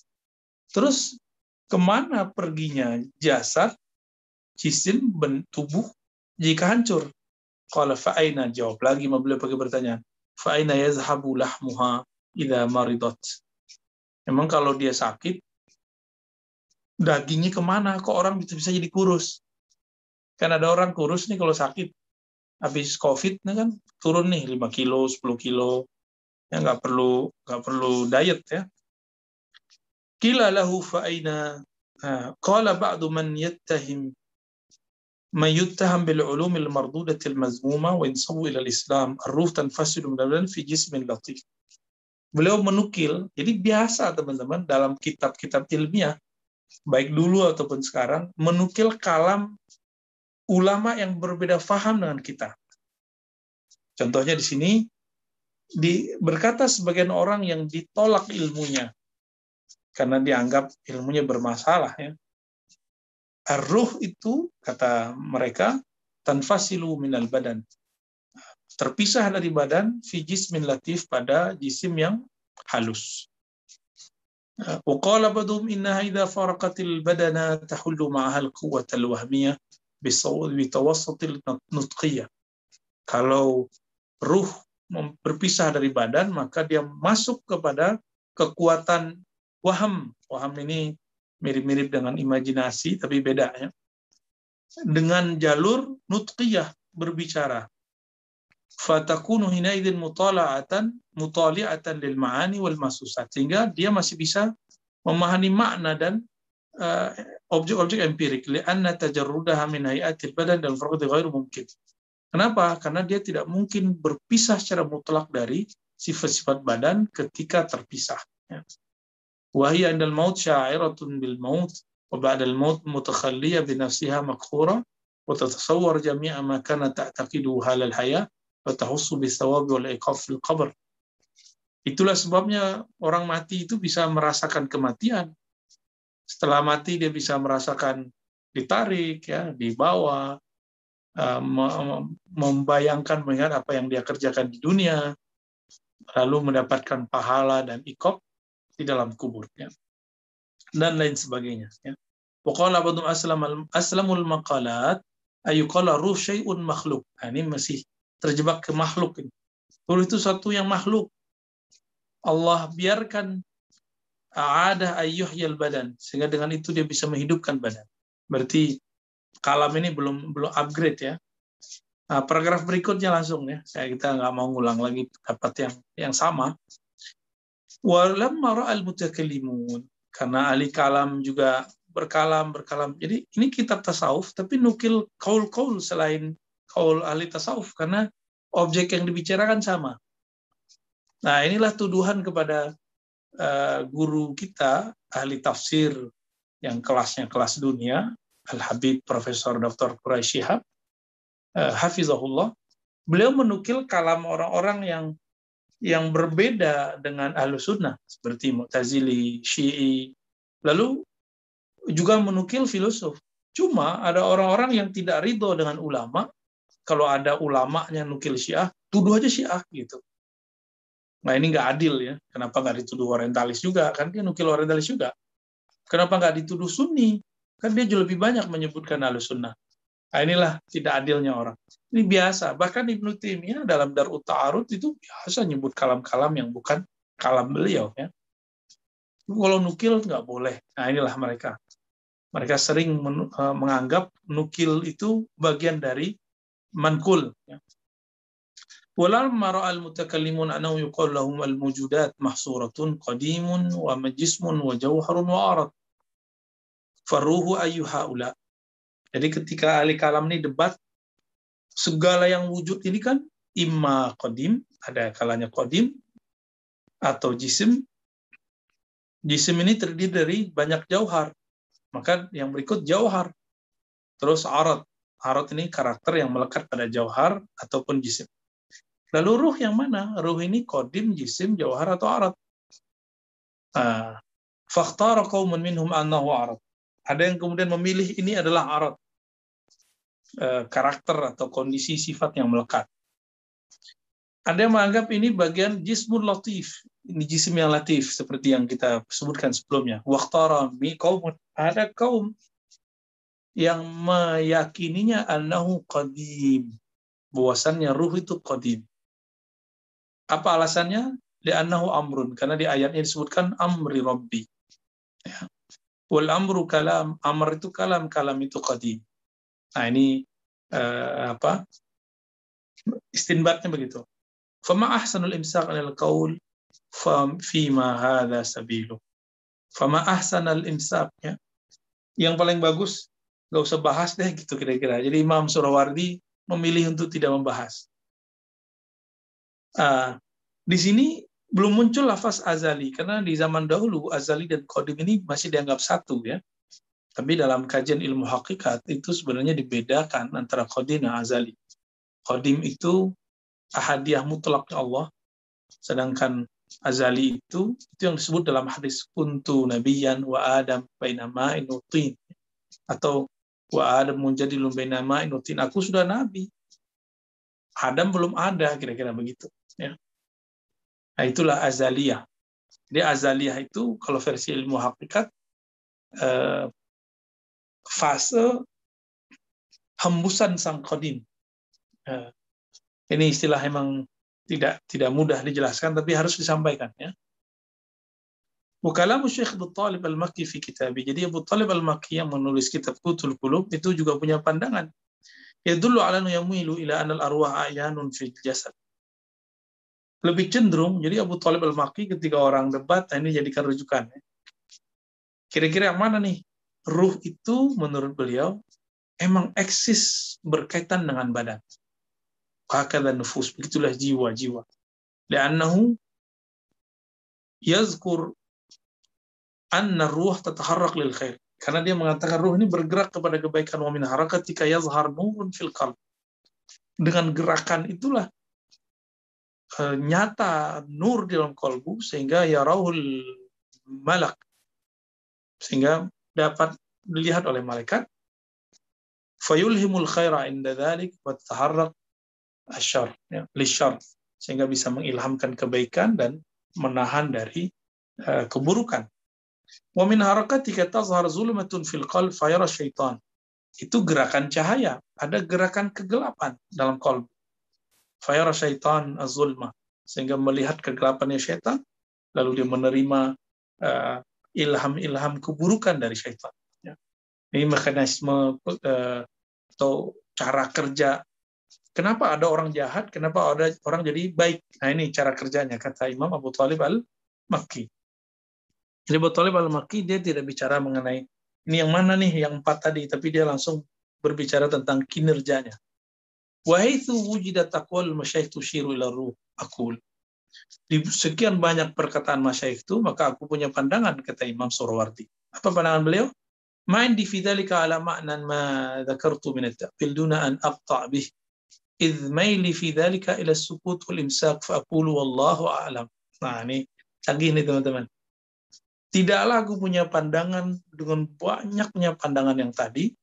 terus ke mana perginya jasad jisim tubuh jika hancur qala fa aina jawab lagi beliau pakai pertanyaan fa aina yazhabu lahmuha idza maridat memang kalau dia sakit dagingnya ke mana? Kok orang bisa bisa jadi kurus? Kan ada orang kurus nih kalau sakit habis COVID nih kan turun nih 5 kilo, 10 kilo. Ya nggak perlu nggak perlu diet ya. Kila lahu fa'ina qala ba'du man yattahim yuttaham bil ulum al mardudah al islam ar-ruh tanfasilu min fi jismin latif. Beliau menukil, jadi biasa teman-teman dalam kitab-kitab ilmiah baik dulu ataupun sekarang, menukil kalam ulama yang berbeda faham dengan kita. Contohnya di sini, di, berkata sebagian orang yang ditolak ilmunya, karena dianggap ilmunya bermasalah. Ya. Ar-ruh itu, kata mereka, tanfasilu minal badan. Terpisah dari badan, fi jismin latif pada jisim yang halus. وقال بعضهم إنها إذا فرقت البدن تحل معها القوة الوهمية بتوسط النطقية kalau ruh berpisah dari badan maka dia masuk kepada kekuatan waham. Waham ini mirip-mirip dengan imajinasi tapi beda ya dengan jalur nutqiyah berbicara. Fatakunu hinaidin mutala'atan mutali'atan lil ma'ani wal masusat. Sehingga dia masih bisa memahami makna dan objek-objek uh, empirik. Li'anna tajarrudaha min hayatil badan dan farqati ghairu mungkin kenapa karena dia tidak mungkin berpisah secara mutlak dari sifat-sifat badan ketika terpisah ya. wahia indal maut sya'iratun bil maut wa ba'dal maut mutakhalliyah bi nafsiha makhura wa tatasawwar jami'a ma kana ta'taqidu halal hayah qabr. Itulah sebabnya orang mati itu bisa merasakan kematian. Setelah mati dia bisa merasakan ditarik, ya, dibawa, membayangkan melihat apa yang dia kerjakan di dunia, lalu mendapatkan pahala dan ikop di dalam kuburnya dan lain sebagainya. Ya. Pokoknya aslamul maqalat ayuqala ruh syai'un makhluk. Nah, ini masih terjebak ke makhluk. Ruh itu satu yang makhluk. Allah biarkan ada ayyuhyal badan sehingga dengan itu dia bisa menghidupkan badan. Berarti kalam ini belum belum upgrade ya. Nah, paragraf berikutnya langsung ya. Saya kita nggak mau ngulang lagi dapat yang yang sama. Walamma al mutakallimun karena ahli kalam juga berkalam berkalam. Jadi ini kitab tasawuf tapi nukil kaul-kaul selain kaul ahli tasawuf karena objek yang dibicarakan sama. Nah, inilah tuduhan kepada uh, guru kita ahli tafsir yang kelasnya kelas dunia Al-Habib Profesor Dr. Quraisy Shihab, uh, Hafizahullah, beliau menukil kalam orang-orang yang yang berbeda dengan ahlu sunnah seperti Mu'tazili, Syi'i, lalu juga menukil filosof. Cuma ada orang-orang yang tidak ridho dengan ulama, kalau ada ulamanya nukil Syiah, tuduh aja Syiah gitu. Nah ini nggak adil ya. Kenapa nggak dituduh orientalis juga? Kan dia nukil orientalis juga. Kenapa nggak dituduh Sunni? Kan dia juga lebih banyak menyebutkan ahlus sunnah. Nah, inilah tidak adilnya orang. Ini biasa. Bahkan Ibnu Taimiyah dalam Darut Ta'arud itu biasa nyebut kalam-kalam yang bukan kalam beliau. Ya. Kalau nukil nggak boleh. Nah inilah mereka. Mereka sering e, menganggap nukil itu bagian dari mankul. Ya. Mara al mutakallimun anau yuqal lahum al mujudat mahsuratun qadimun wa majismun wa jawharun wa arad faruhu ayyuhaula. Jadi ketika ahli kalam ini debat, segala yang wujud ini kan imma kodim, ada kalanya kodim, atau jisim. Jisim ini terdiri dari banyak jauhar. Maka yang berikut jauhar. Terus arat. Arat ini karakter yang melekat pada jauhar ataupun jisim. Lalu ruh yang mana? Ruh ini kodim, jisim, jauhar, atau arat. Nah, fakhtara qawmun minhum annahu arat. Ada yang kemudian memilih ini adalah arat. Eh, karakter atau kondisi sifat yang melekat. Ada yang menganggap ini bagian jismun latif. Ini jisim yang latif, seperti yang kita sebutkan sebelumnya. Waktara mi kaum ada kaum yang meyakininya annahu qadim. Bahwasannya ruh itu qadim. Apa alasannya? Li'annahu amrun. Karena di ayatnya disebutkan amri rabbi. Ya. Wal amru kalam. Amr itu kalam. Kalam itu qadim. Nah ini uh, apa? Istinbatnya begitu. Fama ahsanul imsak anil qaul fima hadha sabilu. Fama imsak. Ya. Yang paling bagus, nggak usah bahas deh gitu kira-kira. Jadi Imam Surawardi memilih untuk tidak membahas. Uh, di sini belum muncul lafaz azali karena di zaman dahulu azali dan kodim ini masih dianggap satu ya. Tapi dalam kajian ilmu hakikat itu sebenarnya dibedakan antara kodim dan azali. Kodim itu ahadiah mutlaknya Allah, sedangkan azali itu itu yang disebut dalam hadis kuntu nabiyan wa adam bainama inutin atau wa adam menjadi lumbainama inutin aku sudah nabi Adam belum ada kira-kira begitu ya Nah, itulah azaliyah. Jadi azaliyah itu kalau versi ilmu hakikat eh, fase hembusan sang kodim. Eh, ini istilah emang tidak tidak mudah dijelaskan tapi harus disampaikan ya. Wakalamu Syekh Abu Talib Al-Makki fi kitabi. Jadi Abu Talib Al-Makki yang menulis kitab Kutul Kulub itu juga punya pandangan. Ya dulu ala yamuilu ila anal arwah ayanun fi jasad lebih cenderung jadi Abu Talib al-Maki ketika orang debat nah ini jadikan rujukan kira-kira yang mana nih? Ruh itu menurut beliau emang eksis berkaitan dengan badan. Dan nufus begitulah jiwa-jiwa. Li'annahu yazkur anna ruh tataharrak lil khair. Karena dia mengatakan ruh ini bergerak kepada kebaikan wa min harakatika yazhar nurun fil qalb. Dengan gerakan itulah nyata nur di dalam kolbu sehingga ya rahul malak. Sehingga dapat dilihat oleh malaikat fayulhimul khaira inda dhalik wa taharrak asyar ya, lishar sehingga bisa mengilhamkan kebaikan dan menahan dari uh, keburukan. Wa min harakatika tazhar zulmatun fil qalb fayara syaitan. Itu gerakan cahaya. Ada gerakan kegelapan dalam kolbu Fayara syaitan azulma. Sehingga melihat kegelapannya syaitan, lalu dia menerima uh, ilham-ilham keburukan dari syaitan. Ya. Ini mekanisme uh, atau cara kerja. Kenapa ada orang jahat? Kenapa ada orang jadi baik? Nah ini cara kerjanya, kata Imam Abu Talib al-Makki. Jadi Abu Talib al-Makki dia tidak bicara mengenai ini yang mana nih yang empat tadi, tapi dia langsung berbicara tentang kinerjanya. Wahaitsu wujidat aqwal masyayikh tushiru ila ruh akul. Di sekian banyak perkataan masyayikh itu, maka aku punya pandangan, kata Imam Surawardi. Apa pandangan beliau? ما عندي في ذلك على معنى ما ذكرت من التأويل دون أن أقطع به إذ ميلي في ذلك إلى السكوت والإمساك فأقول والله أعلم nah ini canggih nih teman-teman tidaklah aku punya pandangan dengan banyaknya pandangan yang tadi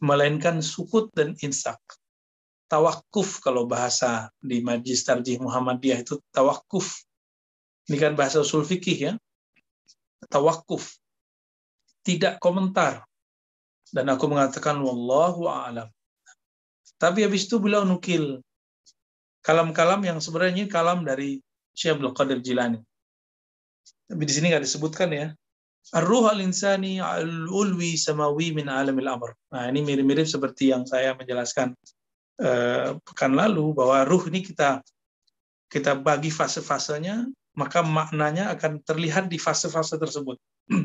melainkan sukut dan insak tawakuf kalau bahasa di Majlis Tarjih Muhammadiyah itu tawakuf ini kan bahasa usul fikih ya tawakuf tidak komentar dan aku mengatakan wallahu a'lam tapi habis itu beliau nukil kalam-kalam yang sebenarnya kalam dari Syekh Abdul Qadir Jilani. Tapi di sini nggak disebutkan ya. Ar-ruh al-insani al-ulwi samawi min alamil amr. Nah, ini mirip-mirip seperti yang saya menjelaskan uh, pekan lalu bahwa ruh ini kita kita bagi fase-fasenya, maka maknanya akan terlihat di fase-fase tersebut.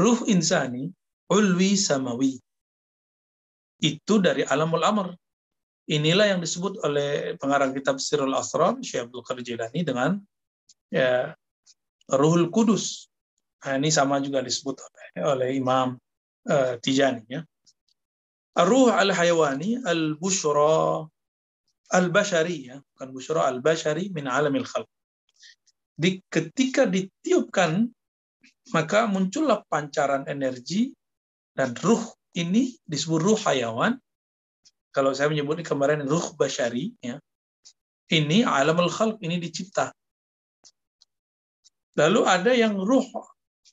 ruh insani ulwi samawi itu dari alamul amr. Inilah yang disebut oleh pengarang kitab Sirul Asrar, Syekh Abdul Qadir Jilani dengan ya, Ruhul Kudus. Nah, ini sama juga disebut oleh, oleh Imam uh, Tijani. Ya. Ruh al-hayawani al-bushra al-bashari, ya. bukan bushra al-bashari min alamil. Di, ketika ditiupkan, maka muncullah pancaran energi dan ruh ini disebut ruh hayawan. Kalau saya menyebutnya kemarin ruh basyari, ya. ini alamul khalq, ini dicipta. Lalu ada yang ruh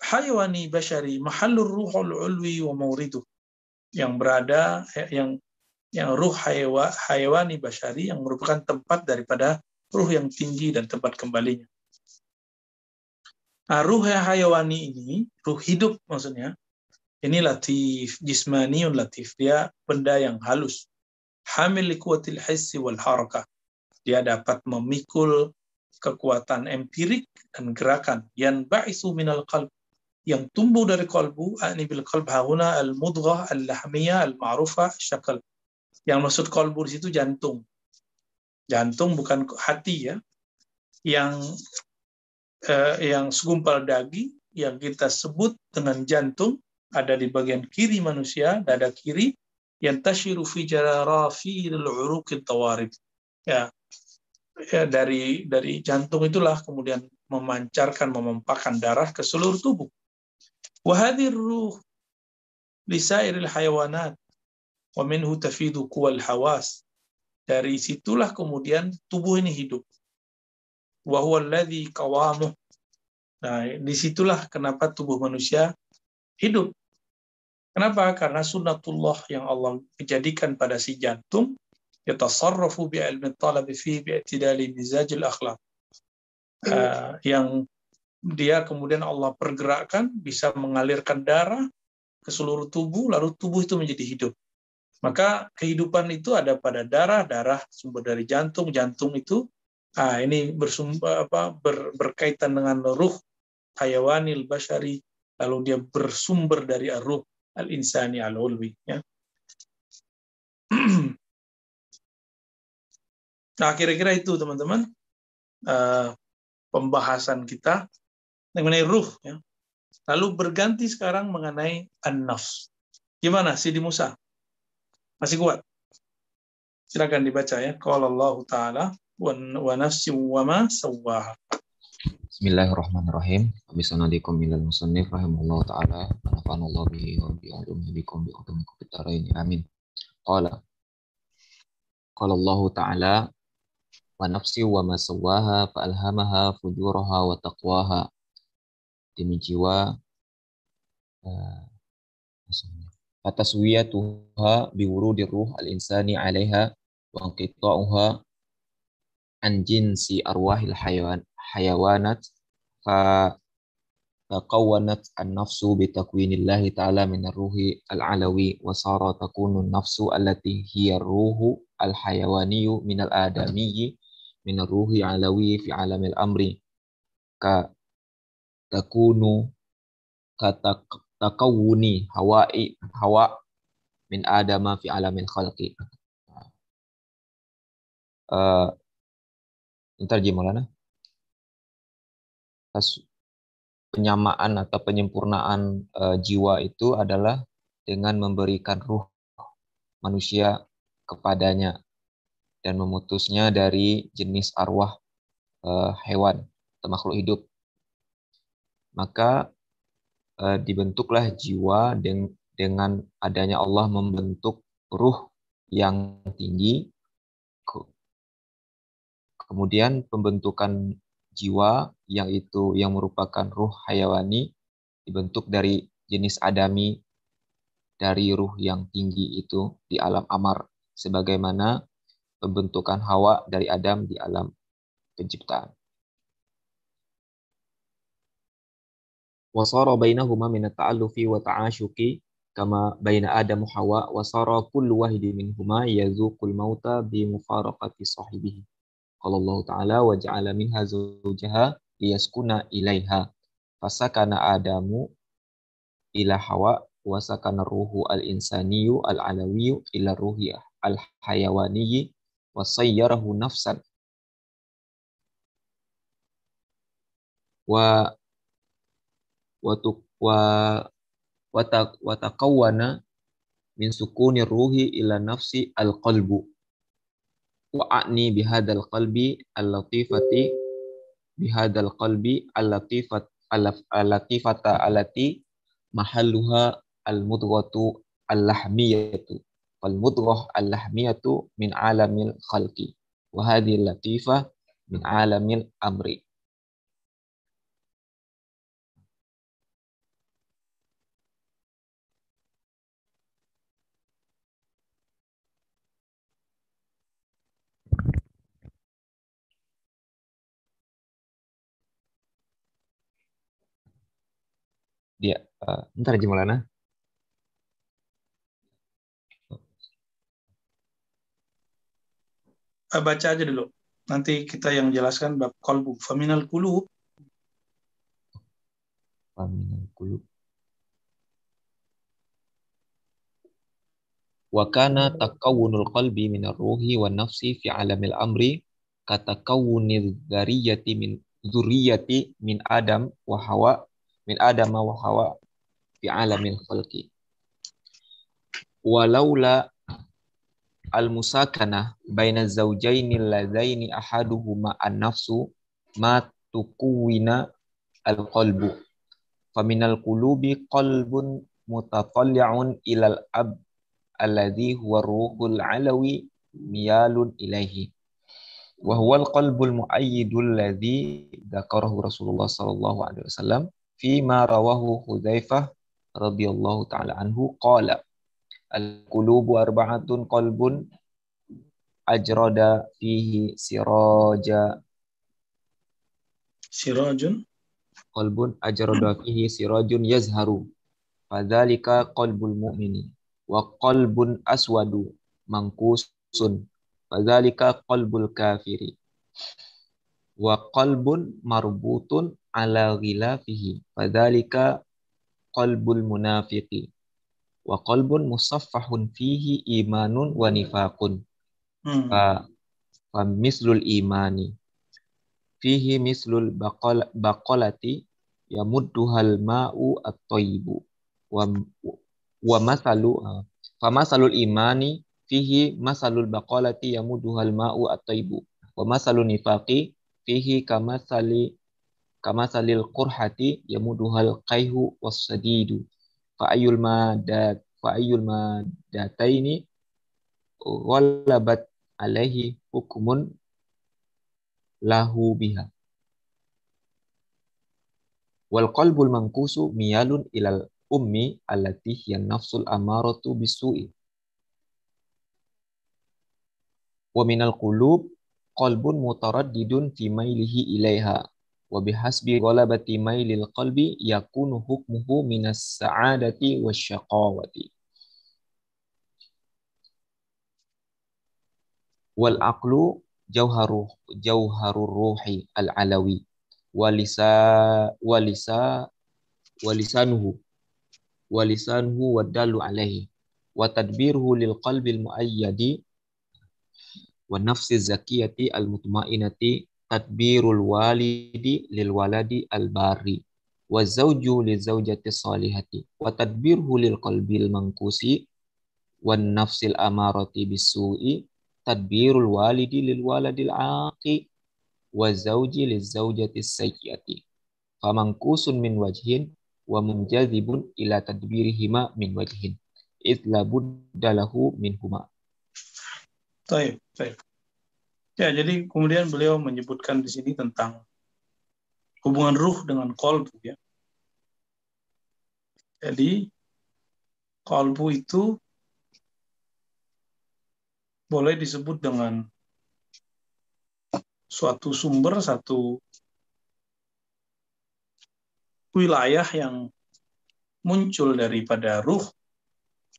hayawani basyari, mahallur ruhul ulwi wa mauridu. Yang berada, yang yang ruh hayawa, hayawani basyari, yang merupakan tempat daripada ruh yang tinggi dan tempat kembalinya. Nah, ruh hayawani ini, ruh hidup maksudnya, ini latif, jismaniun latif. Dia benda yang halus. Hamil kuatil hissi wal harakah. Dia dapat memikul kekuatan empirik dan gerakan. Yang ba'isu minal qalb. Yang tumbuh dari kalbu. Ani bil qalb hauna al mudghah al lahmiyah al ma'rufah syakal. Yang maksud kalbu di situ jantung. Jantung bukan hati ya. Yang eh, yang segumpal daging yang kita sebut dengan jantung ada di bagian kiri manusia, dada kiri, yang tashiru fi jararafi al-uruq tawarib. Ya, ya dari dari jantung itulah kemudian memancarkan memampakkan darah ke seluruh tubuh. Ruh lisairil hayawanat wa minhu tafidu quwal hawas. Dari situlah kemudian tubuh ini hidup. Wa huwa alladhi. Nah, di situlah kenapa tubuh manusia hidup. Kenapa? Karena sunnatullah yang Allah menjadikan pada si jantung yatasarrafu bi ilmi talabi fi bi i'tidali mizajil akhlaq. Uh, yang dia kemudian Allah pergerakkan bisa mengalirkan darah ke seluruh tubuh lalu tubuh itu menjadi hidup. Maka kehidupan itu ada pada darah, darah sumber dari jantung, jantung itu ah ini bersumber apa ber, berkaitan dengan ruh hayawanil bashari lalu dia bersumber dari ruh al-insani al-ulwi. Ya. nah, kira-kira itu teman-teman uh, pembahasan kita mengenai ruh. Ya. Lalu berganti sekarang mengenai an-nafs. Gimana Sidi Musa? Masih kuat? Silakan dibaca ya. Qala Allah Ta'ala wa nafsi wa ma sawwaha. Bismillahirrahmanirrahim. Bismillahirrahmanirrahim. minal musannif rahimahullah ta'ala. Anafanallah bihi wa bi'ulumhi bikum bi'utumikum bitaraini. Amin. Qala. Qala Allah ta'ala wa nafsi wa ma sawaha fa alhamaha fujuraha wa taqwaha. Demi jiwa uh, fataswiyatuha biwurudi ruh al-insani 'alaiha wa inqita'uha an jinsi arwahil hayawan hayawanat fa taqawwanat an-nafsu bi takwinillahi ta'ala min ar-ruhi al-alawi wa sara takunu an-nafsu allati hiya ar-ruhu al-hayawaniyu min al-adamiyyi min ar-ruhi alawi fi alamil amri takunu kata takawuni hawa'i hawa min adama fi alamil khalqi. Uh, ntar gimana? penyamaan atau penyempurnaan uh, jiwa itu adalah dengan memberikan ruh manusia kepadanya dan memutusnya dari jenis arwah uh, hewan atau makhluk hidup. Maka uh, dibentuklah jiwa deng dengan adanya Allah membentuk ruh yang tinggi. Kemudian pembentukan jiwa yang itu yang merupakan ruh hayawani dibentuk dari jenis adami dari ruh yang tinggi itu di alam amar sebagaimana pembentukan Hawa dari Adam di alam penciptaan. Wasara bainahuma min at-ta'allufi wa ta'ashuki kama baina Adam wa Hawa wasara kullu wahidin minhuma yazuqul mauta bi mufaraqati sahibihi. Qala Allah Ta'ala wa ja'ala minha zawjaha liyaskuna ilaiha. Fasakana Adamu ila Hawa wa sakana ruhu al-insaniyu al-alawiyu ila wa taqawwana min sukuni ruhi ila nafsi al qalbu wa a'ni bihadal qalbi al latifati bihadal qalbi al latifat al latifata alati mahalluha al mudghatu al lahmiyatu fal mudghah al lahmiyatu min alamil khalqi. Wa hadhihi latifah min alamil amri dia uh, ntar aja Maulana uh, baca aja dulu. Nanti kita yang jelaskan bab kolbu. Faminal kulub. Faminal kulub. Wa kana takawunul qalbi minar ruhi wa nafsi fi alamil amri katakawunil dzariyati min dzurriyyati min Adam wa Hawa min Adam wa Hawa fi alamil khalqi. Walaula al-musakana baina zawjaini ladzaini ahaduhuma an-nafsu ma tukuwina al-qalbu. Faminal qulubi qalbun mutatalli'un ilal ab alladhi huwa ruhul alawi miyalun ilaihi wa huwa al-qalbul muayyidul ladzi dzakarahu Rasulullah sallallahu alaihi wasallam fi ma rawahu Hudzaifah radhiyallahu taala anhu qala Al-qulubu arba'atun qalbun ajrada fihi siraja. Sirajun? Qalbun ajrada fihi sirajun yazharu. Fadzalika qalbul mu'mini wa qalbun aswadu mangkusun fadzalika qalbul kafiri wa qalbun marbutun ala ghilafihi. Fadzalika qalbul munafiqi. Wa qalbun musaffahun fihi imanun wa nifaqun. Hmm. fa, fa mislul imani. Fihi mislul baqal, baqalati yamudduhal ma'u at-tayyibu. Wa wa masalu fa masalul imani fihi masalul baqalati yamudduhal ma'u at-tayyibu. Wa masalun nifaqi fihi kamasali kamasalil qurhati yamuduhal qayhu was-sadidu. Fa ayul madat fa ayul madataini ghalabat alaihi hukmun lahu biha. Wal qalbul mankusu miyalun ilal ummi allati hiya nafsul amaratu bisu'i. Wa minal qulub qalbun mutaraddidun fi mailihi ilaiha wa bihasbi ghalabati mailil qalbi yakunu hukmuhu minas sa'adati wasyaqawati wal aqlu jauharu jauharur ruhi al alawi walisa walisa walisanuhu walisanuhu wadalu alaihi wa tadbiruhu lil qalbi al muayyadi wa nafsi zakiyati al mutmainati tadbirul walidi lil waladi al bari wa zawju li zawjati salihati wa tadbirhu lil qalbil mangkusi wan nafsil amarati bisu'i tadbirul walidi lil waladil aqi wa zawji li zawjati sayyiati famangkusun min wajhin wa munjadibun ila tadbirihima min wajhin idla buddalahu min Baik, baik. Ya, jadi kemudian beliau menyebutkan di sini tentang hubungan ruh dengan kolbu ya. Jadi kolbu itu boleh disebut dengan suatu sumber, satu wilayah yang muncul daripada ruh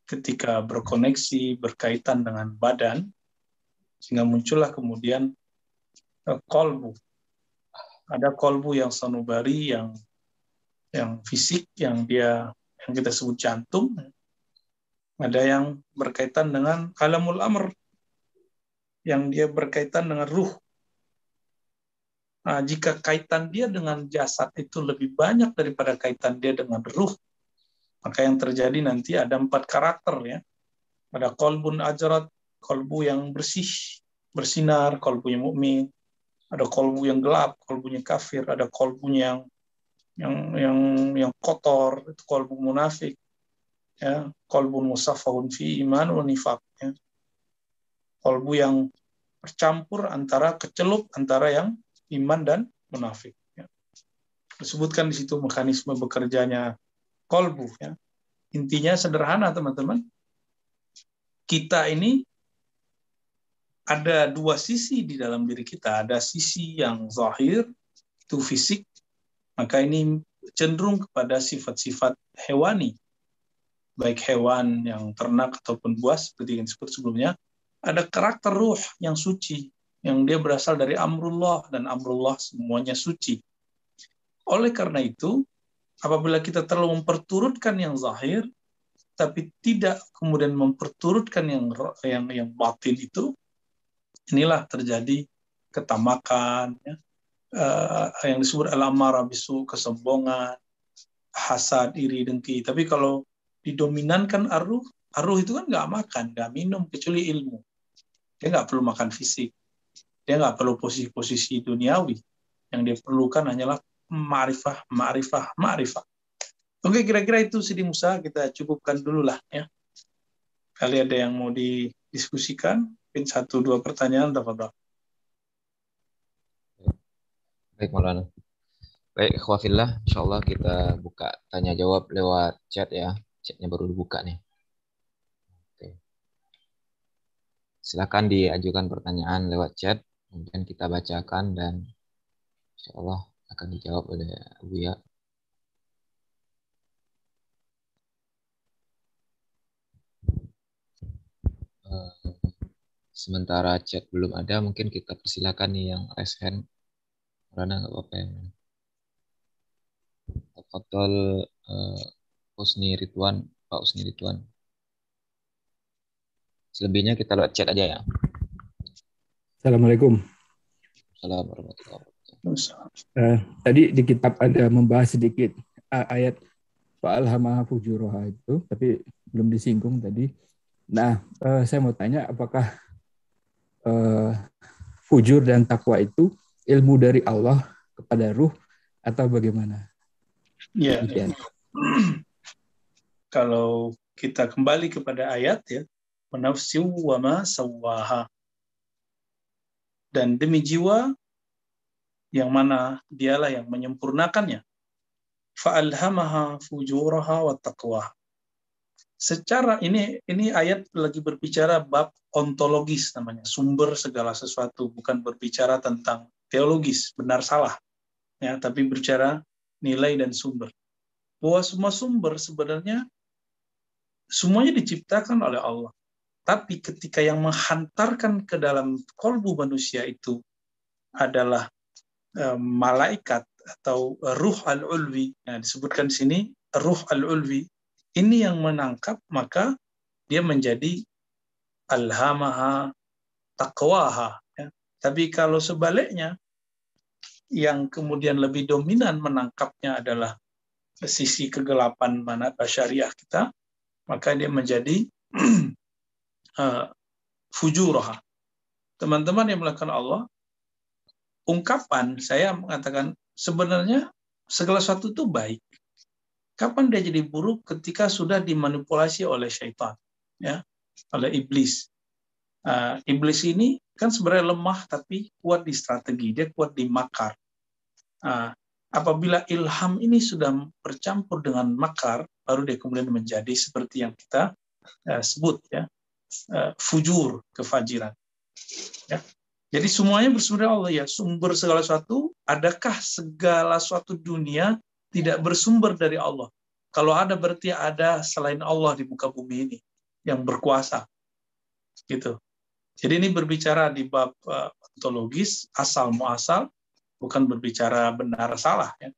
ketika berkoneksi, berkaitan dengan badan, sehingga muncullah kemudian kolbu. Ada kolbu yang sanubari yang yang fisik yang dia yang kita sebut jantung. Ada yang berkaitan dengan alamul amr yang dia berkaitan dengan ruh. Nah, jika kaitan dia dengan jasad itu lebih banyak daripada kaitan dia dengan ruh maka yang terjadi nanti ada empat karakter ya. Ada kolbun ajrat kolbu yang bersih bersinar kolbunya mukmin ada kolbu yang gelap, kolbunya kafir, ada kolbunya yang yang yang yang kotor, itu kolbu munafik. Ya, kolbu musafahun fi iman wa nifaq, ya. Kolbu yang bercampur antara kecelup antara yang iman dan munafik. Ya. Disebutkan di situ mekanisme bekerjanya kolbu. Ya. Intinya sederhana teman-teman. Kita ini ada dua sisi di dalam diri kita. Ada sisi yang zahir, itu fisik, maka ini cenderung kepada sifat-sifat hewani. Baik hewan yang ternak ataupun buas, seperti yang disebut sebelumnya. Ada karakter ruh yang suci, yang dia berasal dari amrullah, dan amrullah semuanya suci. Oleh karena itu, apabila kita terlalu memperturutkan yang zahir, tapi tidak kemudian memperturutkan yang yang yang batin itu, inilah terjadi ketamakan, ya, uh, yang disebut alamara bisu, kesombongan, hasad, iri, dengki. Tapi kalau didominankan aruh, aruh itu kan nggak makan, nggak minum, kecuali ilmu. Dia nggak perlu makan fisik. Dia nggak perlu posisi-posisi duniawi. Yang dia perlukan hanyalah ma'rifah, ma'rifah, ma'rifah. Oke, kira-kira itu Sidi Musa kita cukupkan dulu lah ya. Kali ada yang mau didiskusikan? Mungkin satu dua pertanyaan dapat Baik Maulana. Baik, khawafillah, insya Allah kita buka tanya jawab lewat chat ya. Chatnya baru dibuka nih. Oke. Silakan diajukan pertanyaan lewat chat, kemudian kita bacakan dan insya Allah akan dijawab oleh Buya. Uh, Sementara chat belum ada, mungkin kita persilakan nih yang raise hand. Karena nggak apa-apa yang uh, Usni Ridwan, Pak Usni Ridwan. Selebihnya kita lewat chat aja ya. Assalamualaikum. Assalamualaikum Uh, tadi di kitab ada membahas sedikit uh, ayat Fa'alhamaha fujuroha itu, tapi belum disinggung tadi. Nah, uh, saya mau tanya apakah uh, fujur dan takwa itu ilmu dari Allah kepada ruh atau bagaimana? Ya. Kalau kita kembali kepada ayat ya, menafsiu wa ma sawaha. Dan demi jiwa yang mana dialah yang menyempurnakannya. Fa'alhamaha fujuraha wa taqwa secara ini ini ayat lagi berbicara bab ontologis namanya sumber segala sesuatu bukan berbicara tentang teologis benar salah ya tapi berbicara nilai dan sumber. Bahwa semua sumber sebenarnya semuanya diciptakan oleh Allah. Tapi ketika yang menghantarkan ke dalam kolbu manusia itu adalah e, malaikat atau ruh al-ulwi. Nah disebutkan di sini ruh al-ulwi ini yang menangkap maka dia menjadi alhamaha taqwaha ya. tapi kalau sebaliknya yang kemudian lebih dominan menangkapnya adalah sisi kegelapan mana syariah kita, maka dia menjadi uh, fujurah. Teman-teman yang melakukan Allah, ungkapan saya mengatakan sebenarnya segala sesuatu itu baik. Kapan dia jadi buruk? Ketika sudah dimanipulasi oleh syaitan, ya, oleh iblis. Uh, iblis ini kan sebenarnya lemah tapi kuat di strategi, dia kuat di makar. Uh, apabila ilham ini sudah bercampur dengan makar, baru dia kemudian menjadi seperti yang kita uh, sebut ya, uh, fujur kefajiran. Ya. Jadi semuanya bersumber Allah ya, sumber segala sesuatu. Adakah segala suatu dunia tidak bersumber dari Allah? Kalau ada berarti ada selain Allah di muka bumi ini yang berkuasa. Gitu. Jadi ini berbicara di bab uh, ontologis, asal muasal, bukan berbicara benar salah ya.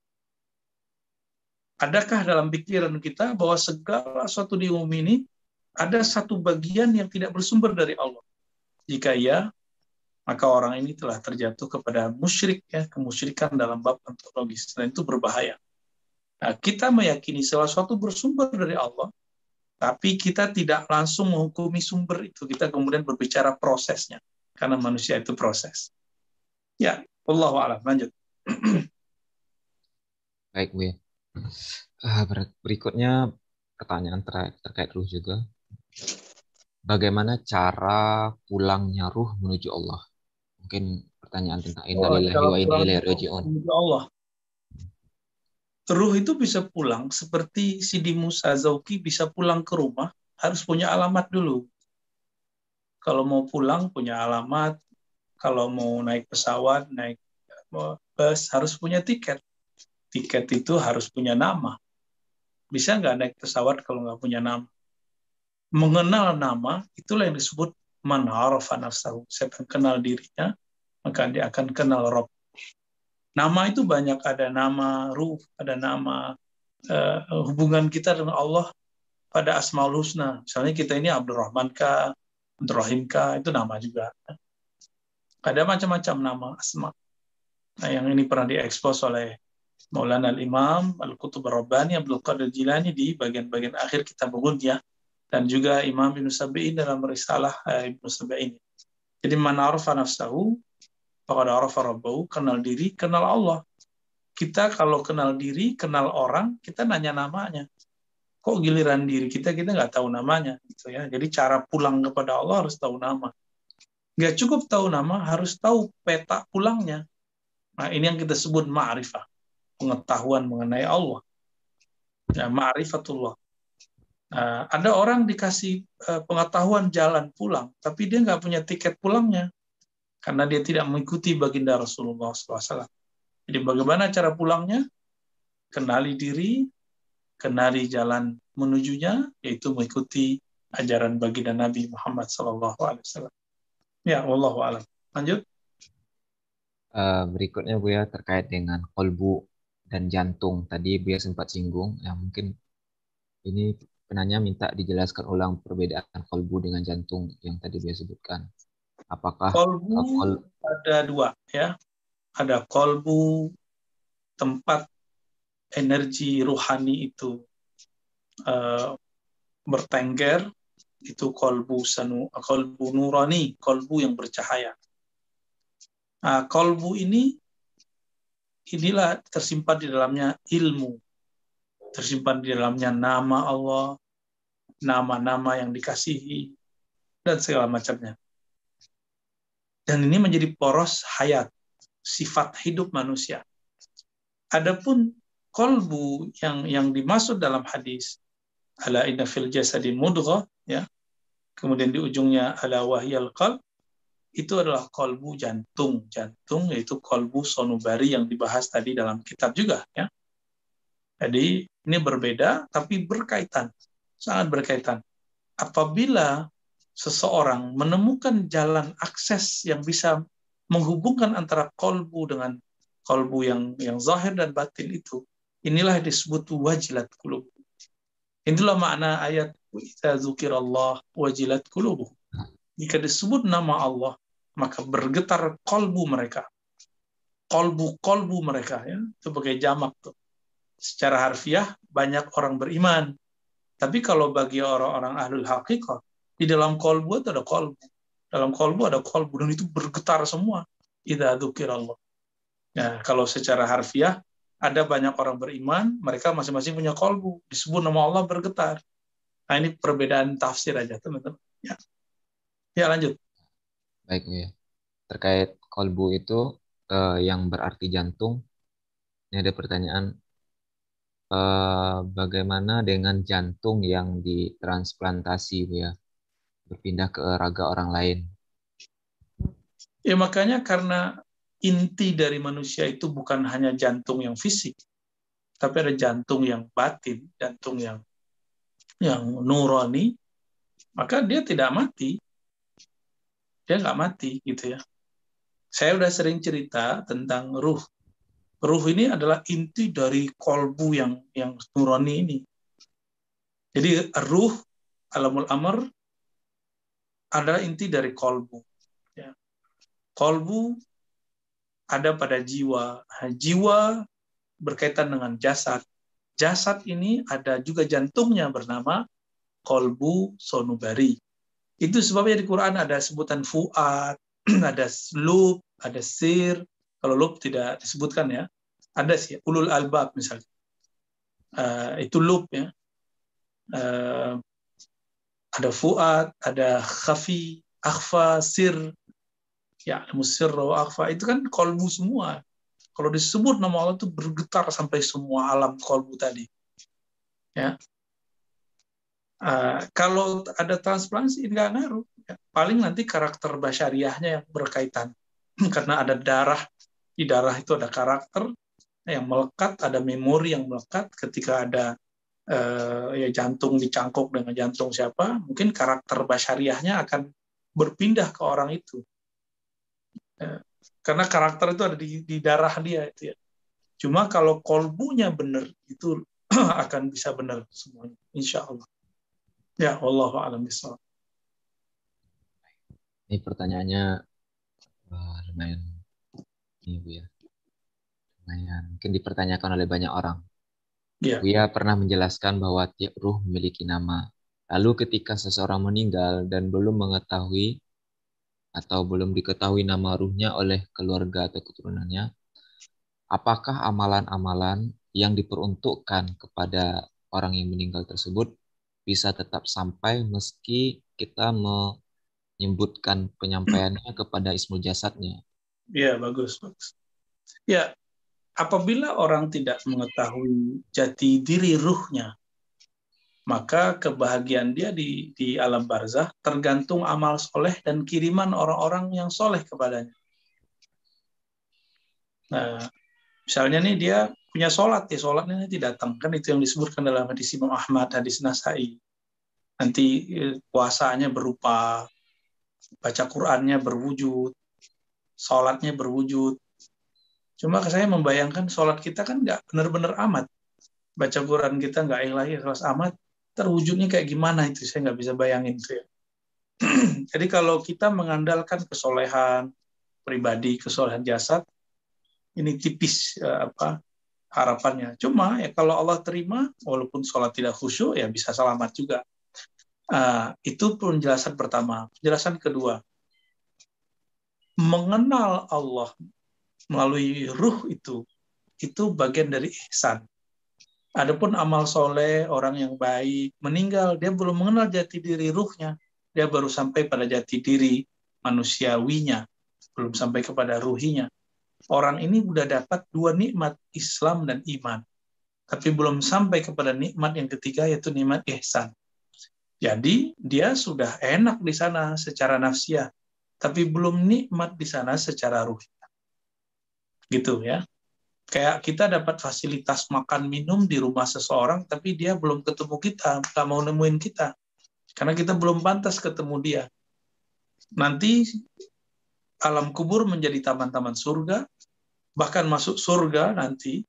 Adakah dalam pikiran kita bahwa segala sesuatu di bumi ini ada satu bagian yang tidak bersumber dari Allah? Jika ya, maka orang ini telah terjatuh kepada musyrik ya kemusyrikan dalam bab ontologis dan itu berbahaya. Nah, kita meyakini segala sesuatu bersumber dari Allah, tapi kita tidak langsung menghukumi sumber itu. Kita kemudian berbicara prosesnya, karena manusia itu proses. Ya, Allah alam. Lanjut. Baik, Bu. Uh, berikutnya pertanyaan ter terkait ruh juga. Bagaimana cara pulangnya ruh menuju Allah? mungkin pertanyaan tentang innalillahi wa inna ilaihi raji'un. Allah. Ruh itu bisa pulang seperti Sidi Musa Zauki bisa pulang ke rumah harus punya alamat dulu. Kalau mau pulang punya alamat, kalau mau naik pesawat, naik bus harus punya tiket. Tiket itu harus punya nama. Bisa nggak naik pesawat kalau nggak punya nama? Mengenal nama itulah yang disebut man nafsahu. Siapa kenal dirinya, maka dia akan kenal Rob. Nama itu banyak, ada nama ruh, ada nama uh, hubungan kita dengan Allah pada Asmaul Husna. Misalnya kita ini Abdul Rahman ka, Abdul Rahim ka, itu nama juga. Ada macam-macam nama asma. Nah, yang ini pernah diekspos oleh Maulana Al-Imam Al-Qutub Rabbani Abdul Qadir Jilani di bagian-bagian akhir kitab ya dan juga Imam Ibn Sabi'in dalam risalah eh, Ibn Sabi'in. Jadi man arafa nafsahu faqad arafa rabbahu, kenal diri, kenal Allah. Kita kalau kenal diri, kenal orang, kita nanya namanya. Kok giliran diri kita kita nggak tahu namanya gitu ya. Jadi cara pulang kepada Allah harus tahu nama. Nggak cukup tahu nama, harus tahu peta pulangnya. Nah, ini yang kita sebut ma'rifah. Pengetahuan mengenai Allah. Ya, ma'rifatullah. Nah, ada orang dikasih uh, pengetahuan jalan pulang, tapi dia nggak punya tiket pulangnya karena dia tidak mengikuti baginda Rasulullah SAW. Jadi bagaimana cara pulangnya? Kenali diri, kenali jalan menujunya, yaitu mengikuti ajaran baginda Nabi Muhammad SAW. Ya, Allah alam. Lanjut. Uh, berikutnya Bu ya terkait dengan kolbu dan jantung. Tadi Bu ya sempat singgung, ya mungkin ini penanya minta dijelaskan ulang perbedaan kolbu dengan jantung yang tadi dia sebutkan. Apakah kolbu kol... ada dua ya? Ada kolbu tempat energi ruhani itu uh, bertengger itu kolbu sanu kolbu nurani kolbu yang bercahaya nah, kolbu ini inilah tersimpan di dalamnya ilmu tersimpan di dalamnya nama Allah nama-nama yang dikasihi, dan segala macamnya. Dan ini menjadi poros hayat, sifat hidup manusia. Adapun kolbu yang yang dimaksud dalam hadis ala inna fil jasadi mudghah ya kemudian di ujungnya ala wahyal qalb itu adalah kolbu jantung jantung yaitu kolbu sonubari yang dibahas tadi dalam kitab juga ya jadi ini berbeda tapi berkaitan sangat berkaitan. Apabila seseorang menemukan jalan akses yang bisa menghubungkan antara kolbu dengan kolbu yang yang zahir dan batin itu, inilah disebut wajilat kulub. Inilah makna ayat "Idza Allah wajilat kulubu. Jika disebut nama Allah, maka bergetar kolbu mereka. Kolbu-kolbu mereka ya, itu sebagai jamak tuh. secara harfiah banyak orang beriman. Tapi kalau bagi orang-orang ahlul haqiqah, di dalam kolbu itu ada kolbu. Dalam kolbu ada kolbu, dan itu bergetar semua. Idza Allah. Nah, kalau secara harfiah, ada banyak orang beriman, mereka masing-masing punya kolbu. Disebut nama Allah bergetar. Nah, ini perbedaan tafsir aja, teman-teman. Ya. ya, lanjut. Baik, ya. Terkait kolbu itu eh, yang berarti jantung, ini ada pertanyaan, eh, bagaimana dengan jantung yang ditransplantasi, ya? Berpindah ke raga orang lain. Ya, makanya karena inti dari manusia itu bukan hanya jantung yang fisik, tapi ada jantung yang batin, jantung yang yang nurani, maka dia tidak mati. Dia nggak mati gitu ya. Saya udah sering cerita tentang ruh. Ruh ini adalah inti dari kolbu yang yang nurani ini. Jadi ruh alamul amr adalah inti dari kolbu. Ya. Kolbu ada pada jiwa. Jiwa berkaitan dengan jasad. Jasad ini ada juga jantungnya bernama kolbu sonubari. Itu sebabnya di Quran ada sebutan fuad, ada lub, ada sir. Kalau lub tidak disebutkan ya. Ada sih ulul albab misalnya. Uh, itu lub ya. Uh, ada fuad, ada khafi, akhfa, sir, ya musirra wa akhfa itu kan kolbu semua. Kalau disebut nama Allah itu bergetar sampai semua alam kolbu tadi. Ya. Uh, kalau ada transplantasi nggak ngaruh. Ya. Paling nanti karakter basyariahnya yang berkaitan. Karena ada darah, di darah itu ada karakter yang melekat, ada memori yang melekat ketika ada uh, ya jantung dicangkok dengan jantung siapa, mungkin karakter basyariahnya akan berpindah ke orang itu. Ya. Karena karakter itu ada di, di darah dia itu ya. Cuma kalau kolbunya benar itu akan bisa benar semuanya, insya Allah. Ya Allah alam Ini pertanyaannya lumayan ini bu ya, lumayan mungkin dipertanyakan oleh banyak orang. Ya. Buya pernah menjelaskan bahwa tiap ruh memiliki nama. Lalu ketika seseorang meninggal dan belum mengetahui atau belum diketahui nama ruhnya oleh keluarga atau keturunannya, apakah amalan-amalan yang diperuntukkan kepada orang yang meninggal tersebut bisa tetap sampai meski kita menyebutkan penyampaiannya kepada ismul jasadnya. Ya, bagus, bagus. Ya, apabila orang tidak mengetahui jati diri ruhnya, maka kebahagiaan dia di, di alam barzah tergantung amal soleh dan kiriman orang-orang yang soleh kepadanya. Nah, misalnya nih dia punya sholat, ya sholatnya nanti datang. Kan itu yang disebutkan dalam hadis Imam Ahmad, hadis Nasai. Nanti eh, puasanya berupa, baca Qur'annya berwujud, sholatnya berwujud. Cuma saya membayangkan sholat kita kan nggak benar-benar amat. Baca Quran kita nggak ilahi ikhlas amat, terwujudnya kayak gimana itu saya nggak bisa bayangin itu ya. Jadi kalau kita mengandalkan kesolehan pribadi, kesolehan jasad, ini tipis ya, apa harapannya. Cuma ya kalau Allah terima, walaupun sholat tidak khusyuk ya bisa selamat juga. Uh, itu penjelasan pertama. Penjelasan kedua, mengenal Allah melalui ruh itu, itu bagian dari ihsan. Adapun amal soleh, orang yang baik, meninggal, dia belum mengenal jati diri ruhnya. Dia baru sampai pada jati diri manusiawinya, belum sampai kepada ruhinya. Orang ini sudah dapat dua nikmat, Islam dan iman. Tapi belum sampai kepada nikmat yang ketiga, yaitu nikmat ihsan. Jadi dia sudah enak di sana secara nafsiyah, tapi belum nikmat di sana secara ruh. Gitu ya. Kayak kita dapat fasilitas makan minum di rumah seseorang tapi dia belum ketemu kita nggak mau nemuin kita. Karena kita belum pantas ketemu dia. Nanti alam kubur menjadi taman-taman surga bahkan masuk surga nanti.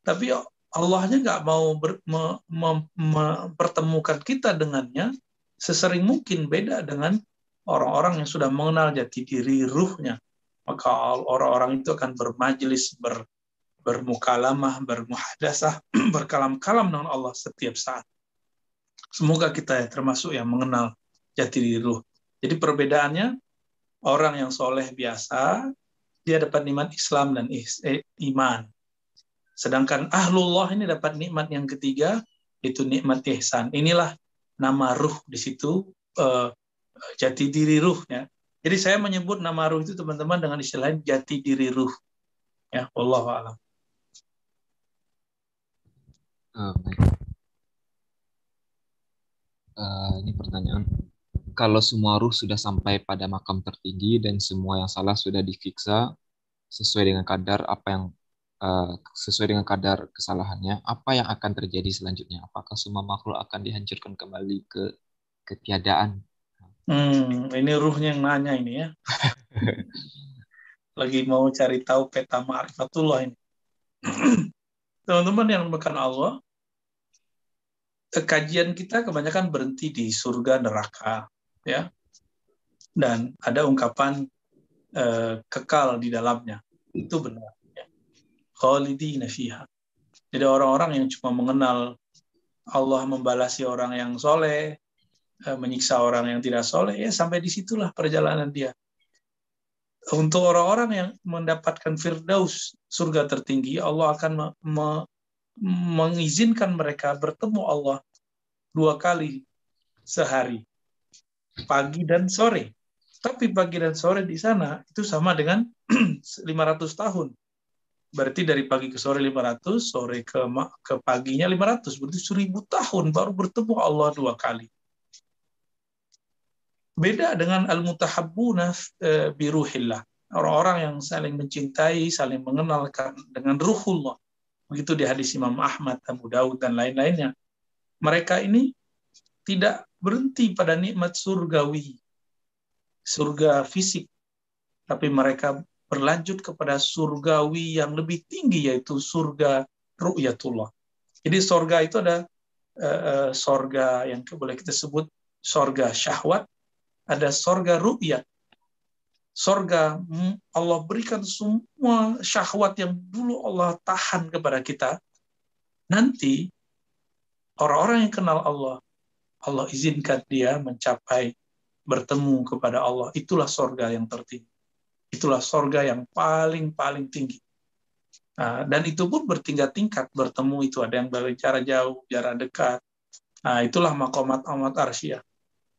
Tapi Allahnya nggak mau ber, me, me, mempertemukan kita dengannya. Sesering mungkin beda dengan orang-orang yang sudah mengenal jati diri ruhnya maka orang-orang itu akan bermajelis ber, bermukalamah, bermuhadasah, berkalam-kalam dengan Allah setiap saat. Semoga kita ya termasuk yang mengenal jati diri ruh. Jadi perbedaannya orang yang soleh biasa dia dapat nikmat Islam dan eh, iman. Sedangkan ahlullah ini dapat nikmat yang ketiga itu nikmat ihsan. Inilah nama ruh di situ uh, jati diri ruh ya. Jadi saya menyebut nama ruh itu teman-teman dengan istilah jati diri ruh. Ya, Allah alam. Uh. Uh, ini pertanyaan. Kalau semua ruh sudah sampai pada makam tertinggi dan semua yang salah sudah difiksa sesuai dengan kadar apa yang uh, sesuai dengan kadar kesalahannya, apa yang akan terjadi selanjutnya? Apakah semua makhluk akan dihancurkan kembali ke ketiadaan? Hmm, ini ruhnya yang nanya ini ya. Lagi mau cari tahu peta ma'rifatullah ini. Teman-teman yang bukan Allah, kajian kita kebanyakan berhenti di surga neraka ya dan ada ungkapan eh, kekal di dalamnya itu benar ya. khalidina fiha jadi orang-orang yang cuma mengenal Allah membalasi orang yang soleh eh, menyiksa orang yang tidak soleh ya sampai di situlah perjalanan dia untuk orang-orang yang mendapatkan firdaus surga tertinggi Allah akan me, me, mengizinkan mereka bertemu Allah dua kali sehari, pagi dan sore. Tapi pagi dan sore di sana itu sama dengan 500 tahun. Berarti dari pagi ke sore 500, sore ke ke paginya 500. Berarti 1000 tahun baru bertemu Allah dua kali. Beda dengan al-mutahabbuna e, biruhillah. Orang-orang yang saling mencintai, saling mengenalkan dengan ruhullah Begitu di hadis Imam Ahmad, Abu Daud, dan lain-lainnya. Mereka ini tidak berhenti pada nikmat surgawi, surga fisik, tapi mereka berlanjut kepada surgawi yang lebih tinggi, yaitu surga ru'yatullah. Jadi surga itu ada uh, surga yang boleh kita sebut surga syahwat, ada surga ru'yat, sorga Allah berikan semua syahwat yang dulu Allah tahan kepada kita. Nanti orang-orang yang kenal Allah Allah izinkan dia mencapai bertemu kepada Allah. Itulah sorga yang tertinggi. Itulah sorga yang paling paling tinggi. Nah, dan itu pun bertingkat-tingkat. Bertemu itu ada yang berbicara jauh jarak dekat. Nah itulah makomat amat arsyah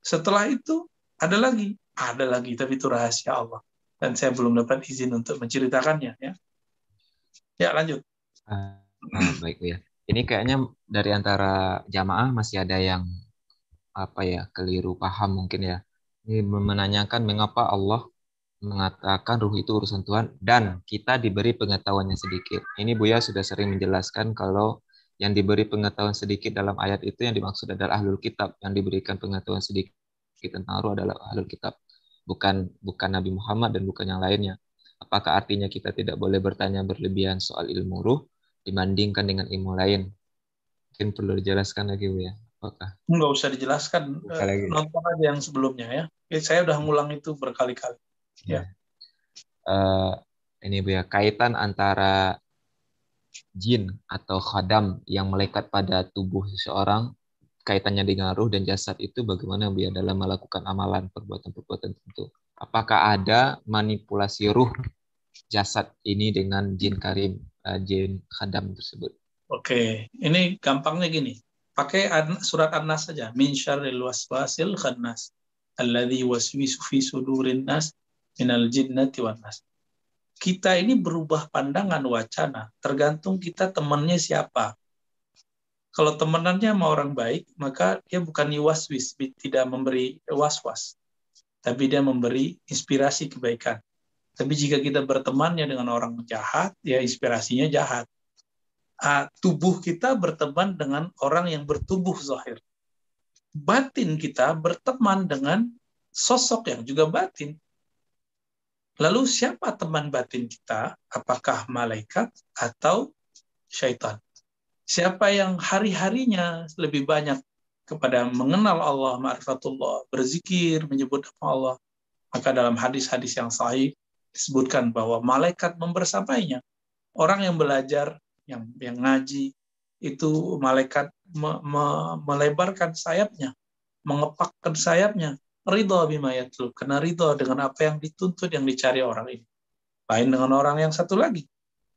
setelah itu ada lagi. Ada lagi tapi itu rahasia Allah. Dan saya belum dapat izin untuk menceritakannya ya. Ya lanjut. Uh, baik ya. Ini kayaknya dari antara jamaah masih ada yang apa ya keliru paham mungkin ya. Ini menanyakan mengapa Allah mengatakan ruh itu urusan Tuhan dan kita diberi pengetahuannya sedikit. Ini Buya sudah sering menjelaskan kalau yang diberi pengetahuan sedikit dalam ayat itu yang dimaksud adalah ahlul kitab yang diberikan pengetahuan sedikit tentang ruh adalah ahlul kitab bukan bukan Nabi Muhammad dan bukan yang lainnya. Apakah artinya kita tidak boleh bertanya berlebihan soal ilmu ruh dibandingkan dengan ilmu lain? Mungkin perlu dijelaskan lagi Bu ya. Apakah? Enggak usah dijelaskan. Lagi. Nonton aja yang sebelumnya ya. ya saya udah ngulang itu berkali-kali. Ya. Uh, ini Bu ya, kaitan antara jin atau khadam yang melekat pada tubuh seseorang kaitannya dengan ruh dan jasad itu bagaimana biar dalam melakukan amalan perbuatan-perbuatan tertentu. Apakah ada manipulasi ruh jasad ini dengan jin karim, uh, jin khadam tersebut? Oke, ini gampangnya gini. Pakai surat An-Nas saja. Min syarril waswasil khannas. Alladhi waswisu fi sudurin nas minal jinnati wan nas. Kita ini berubah pandangan wacana, tergantung kita temannya siapa. Kalau temenannya sama orang baik, maka dia bukan yuwaswis, tidak memberi was-was. Tapi dia memberi inspirasi kebaikan. Tapi jika kita bertemannya dengan orang jahat, ya inspirasinya jahat. Ah, tubuh kita berteman dengan orang yang bertubuh zahir. Batin kita berteman dengan sosok yang juga batin. Lalu siapa teman batin kita? Apakah malaikat atau syaitan? Siapa yang hari-harinya lebih banyak kepada mengenal Allah, ma'rifatullah, berzikir, menyebut nama Allah, maka dalam hadis-hadis yang sahih disebutkan bahwa malaikat membersamainya. orang yang belajar, yang yang ngaji, itu malaikat me, me, melebarkan sayapnya, mengepakkan sayapnya, ridho bima yatlu, karena ridho dengan apa yang dituntut, yang dicari orang ini. Lain dengan orang yang satu lagi,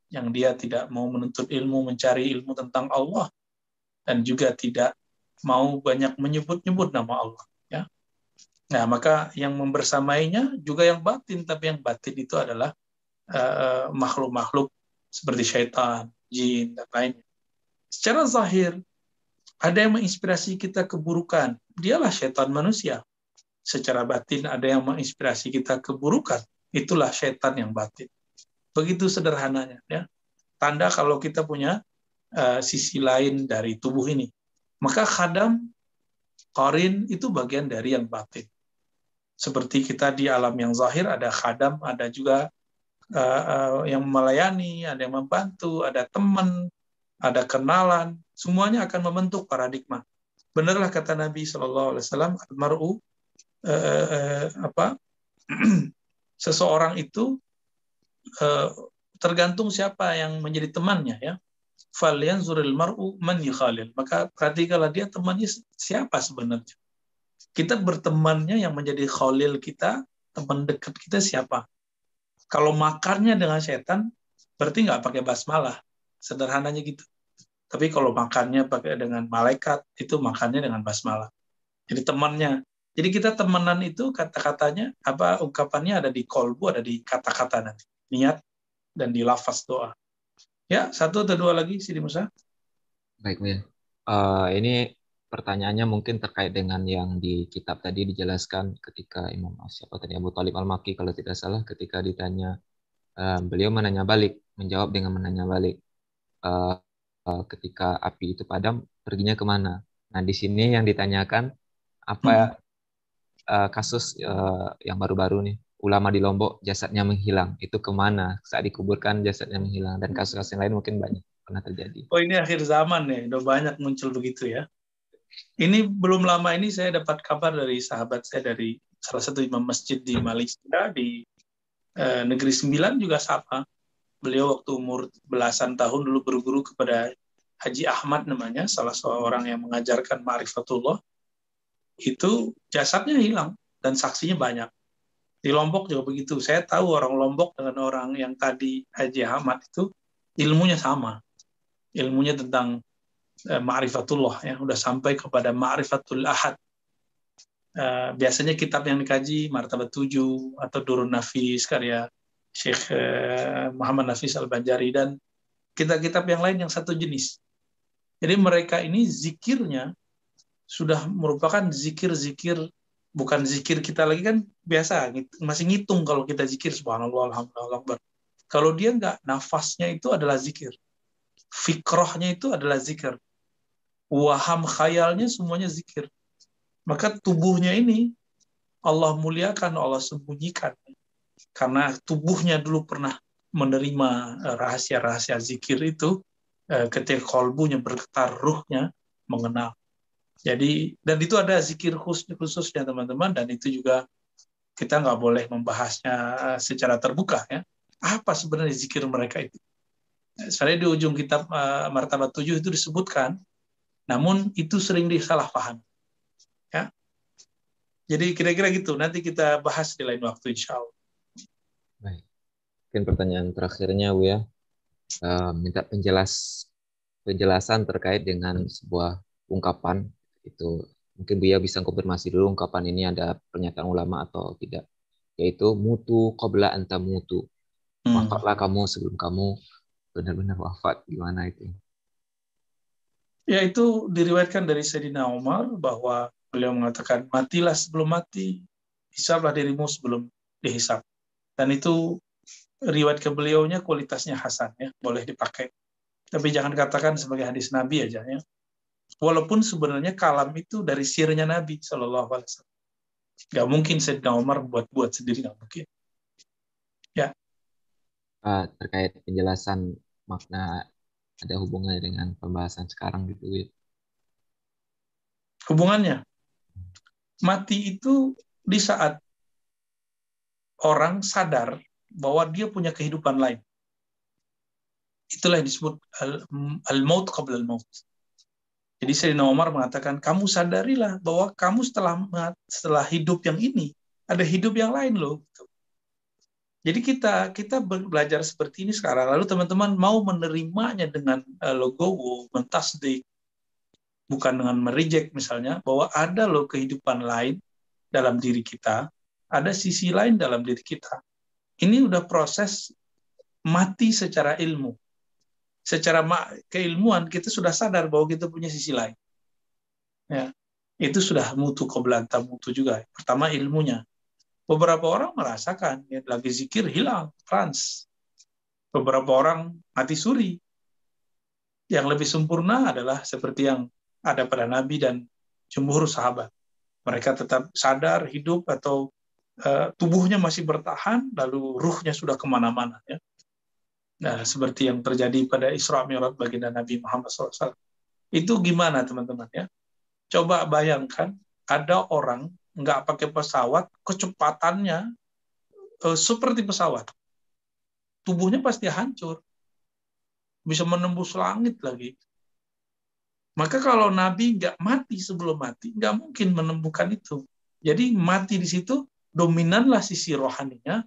yang dia tidak mau menuntut ilmu, mencari ilmu tentang Allah, dan juga tidak mau banyak menyebut-nyebut nama Allah. Ya. Nah, maka yang membersamainya juga yang batin, tapi yang batin itu adalah eh, makhluk-makhluk uh, seperti syaitan, jin, dan lainnya. Secara zahir, ada yang menginspirasi kita keburukan. Dialah syaitan manusia. Secara batin ada yang menginspirasi kita keburukan. Itulah syaitan yang batin. Begitu sederhananya. ya Tanda kalau kita punya uh, sisi lain dari tubuh ini. Maka khadam, korin itu bagian dari yang batin. Seperti kita di alam yang zahir ada khadam, ada juga uh, uh, yang melayani, ada yang membantu, ada teman, ada kenalan, semuanya akan membentuk paradigma. Benarlah kata Nabi Shallallahu Alaihi Wasallam, maru uh, uh, apa seseorang itu tergantung siapa yang menjadi temannya ya. Falian zuril mar'u man yukhalil. Maka perhatikanlah dia temannya siapa sebenarnya. Kita bertemannya yang menjadi khalil kita, teman dekat kita siapa. Kalau makannya dengan setan, berarti nggak pakai basmalah. Sederhananya gitu. Tapi kalau makannya pakai dengan malaikat, itu makannya dengan basmalah. Jadi temannya. Jadi kita temenan itu kata-katanya, apa ungkapannya ada di kolbu, ada di kata-kata nanti. Niat dan di lafaz doa. Ya, satu atau dua lagi, Sidi Musa. Baik, Min. Uh, ini pertanyaannya mungkin terkait dengan yang di kitab tadi dijelaskan ketika Imam siapa tadi Abu Talib Al-Maki kalau tidak salah ketika ditanya uh, beliau menanya balik menjawab dengan menanya balik uh, uh, ketika api itu padam perginya ke mana nah di sini yang ditanyakan apa hmm. uh, kasus uh, yang baru-baru nih ulama di Lombok jasadnya menghilang itu ke mana saat dikuburkan jasadnya menghilang dan kasus-kasus lain mungkin banyak pernah terjadi. Oh ini akhir zaman nih, udah banyak muncul begitu ya. Ini belum lama ini saya dapat kabar dari sahabat saya dari salah satu imam masjid di Malaysia di eh, negeri sembilan juga sama. Beliau waktu umur belasan tahun dulu berguru kepada Haji Ahmad namanya, salah seorang yang mengajarkan ma'rifatullah. Itu jasadnya hilang dan saksinya banyak di Lombok juga begitu. Saya tahu orang Lombok dengan orang yang tadi Haji Ahmad itu ilmunya sama. Ilmunya tentang eh, ma'rifatullah ya, udah sampai kepada ma'rifatul ahad. Eh, biasanya kitab yang dikaji Martabat 7 atau Durun Nafis karya Syekh eh, Muhammad Nafis Al-Banjari dan kitab-kitab yang lain yang satu jenis. Jadi mereka ini zikirnya sudah merupakan zikir-zikir bukan zikir kita lagi kan biasa masih ngitung kalau kita zikir subhanallah alhamdulillah kalau dia nggak nafasnya itu adalah zikir. Fikrohnya itu adalah zikir. Waham khayalnya semuanya zikir. Maka tubuhnya ini Allah muliakan Allah sembunyikan. Karena tubuhnya dulu pernah menerima rahasia-rahasia zikir itu eh, ketika kolbunya bergetar ruhnya mengenal jadi dan itu ada zikir khusus khususnya teman-teman dan itu juga kita nggak boleh membahasnya eh, secara terbuka ya. Apa sebenarnya zikir mereka itu? Sebenarnya di ujung kitab uh, Martabat 7 itu disebutkan, namun itu sering disalah paham. Ya. Jadi kira-kira gitu. Nanti kita bahas di lain waktu insya Allah. Mungkin pertanyaan terakhirnya Bu ya. Minta penjelas penjelasan terkait dengan sebuah ungkapan itu mungkin Buya bisa konfirmasi dulu ungkapan ini ada pernyataan ulama atau tidak. Yaitu mutu qabla anta mutu hmm. wafatlah kamu sebelum kamu benar-benar wafat. Gimana itu? Ya itu diriwayatkan dari Sayyidina Umar bahwa beliau mengatakan matilah sebelum mati hisablah dirimu sebelum dihisab dan itu riwayat ke beliaunya kualitasnya hasan ya. Boleh dipakai. Tapi jangan katakan sebagai hadis Nabi aja ya Walaupun sebenarnya kalam itu dari sirnya Nabi Shallallahu Alaihi Wasallam. Gak mungkin Sayyidina Umar buat-buat sendiri, gak mungkin. Ya. Uh, terkait penjelasan makna ada hubungannya dengan pembahasan sekarang gitu, Wid. Hubungannya? Mati itu di saat orang sadar bahwa dia punya kehidupan lain. itulah yang disebut al-maut qabla al-maut. Jadi Sayyidina Umar mengatakan, kamu sadarilah bahwa kamu setelah setelah hidup yang ini, ada hidup yang lain loh. Jadi kita kita belajar seperti ini sekarang. Lalu teman-teman mau menerimanya dengan uh, logowo, mentasdik, bukan dengan mereject misalnya, bahwa ada loh kehidupan lain dalam diri kita, ada sisi lain dalam diri kita. Ini udah proses mati secara ilmu secara keilmuan kita sudah sadar bahwa kita punya sisi lain. Ya, itu sudah mutu kebelanta mutu juga. Pertama ilmunya. Beberapa orang merasakan ya, lagi zikir hilang, trans. Beberapa orang mati suri. Yang lebih sempurna adalah seperti yang ada pada Nabi dan jumhur sahabat. Mereka tetap sadar, hidup, atau uh, tubuhnya masih bertahan, lalu ruhnya sudah ke mana-mana. Ya Nah, seperti yang terjadi pada Isra Mi'raj baginda Nabi Muhammad SAW. Itu gimana teman-teman ya? Coba bayangkan ada orang nggak pakai pesawat, kecepatannya eh, seperti pesawat. Tubuhnya pasti hancur. Bisa menembus langit lagi. Maka kalau Nabi nggak mati sebelum mati, nggak mungkin menemukan itu. Jadi mati di situ dominanlah sisi rohaninya,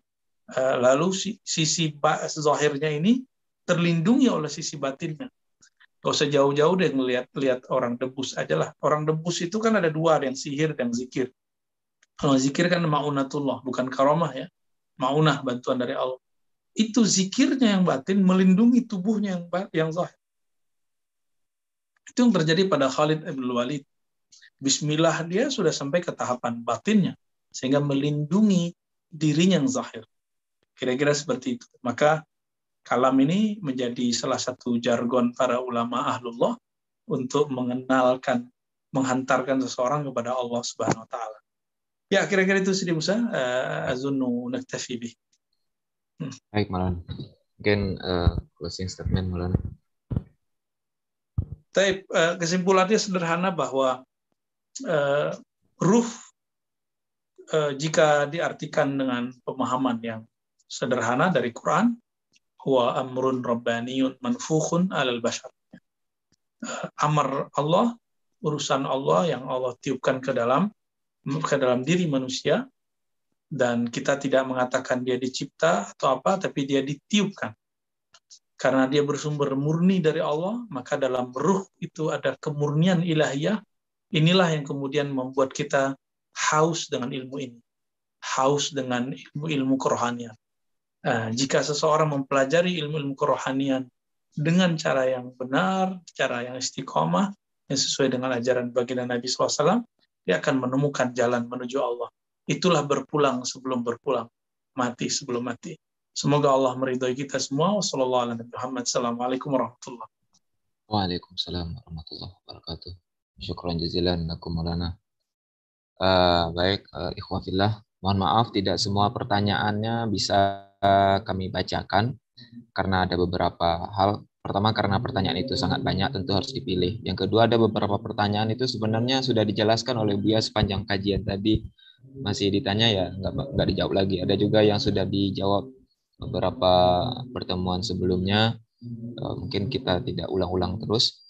lalu sisi zahirnya ini terlindungi oleh sisi batinnya. Gak usah jauh-jauh deh ngelihat lihat orang debus aja lah. Orang debus itu kan ada dua, ada yang sihir dan zikir. Kalau zikir kan ma'unatullah, bukan karomah ya. Ma'unah, bantuan dari Allah. Itu zikirnya yang batin melindungi tubuhnya yang yang zahir. Itu yang terjadi pada Khalid ibn Walid. Bismillah dia sudah sampai ke tahapan batinnya. Sehingga melindungi dirinya yang zahir. Kira-kira seperti itu. Maka kalam ini menjadi salah satu jargon para ulama ahlullah untuk mengenalkan, menghantarkan seseorang kepada Allah Subhanahu wa taala. Ya, kira-kira itu Sidi Musa, uh, azunnu naktafi bih. Hmm. Baik, Malan. Mungkin uh, closing statement Malan. Tapi uh, kesimpulannya sederhana bahwa uh, ruh uh, jika diartikan dengan pemahaman yang sederhana dari Quran huwa amrun rabbaniyun manfukhun alal bashar. Amar Allah urusan Allah yang Allah tiupkan ke dalam ke dalam diri manusia dan kita tidak mengatakan dia dicipta atau apa tapi dia ditiupkan. Karena dia bersumber murni dari Allah maka dalam ruh itu ada kemurnian ilahiyah. Inilah yang kemudian membuat kita haus dengan ilmu ini haus dengan ilmu-ilmu kerohanian jika seseorang mempelajari ilmu-ilmu kerohanian dengan cara yang benar, cara yang istiqomah, yang sesuai dengan ajaran baginda Nabi SAW, dia akan menemukan jalan menuju Allah. Itulah berpulang sebelum berpulang, mati sebelum mati. Semoga Allah meridhoi kita semua. Wassalamualaikum warahmatullahi wabarakatuh. Waalaikumsalam warahmatullahi wabarakatuh. Syukran jazilan lakum Uh, baik, uh, ikhwafillah. Mohon maaf tidak semua pertanyaannya bisa kami bacakan karena ada beberapa hal. Pertama karena pertanyaan itu sangat banyak tentu harus dipilih. Yang kedua ada beberapa pertanyaan itu sebenarnya sudah dijelaskan oleh Buya sepanjang kajian tadi. Masih ditanya ya nggak, nggak dijawab lagi. Ada juga yang sudah dijawab beberapa pertemuan sebelumnya. Eh, mungkin kita tidak ulang-ulang terus.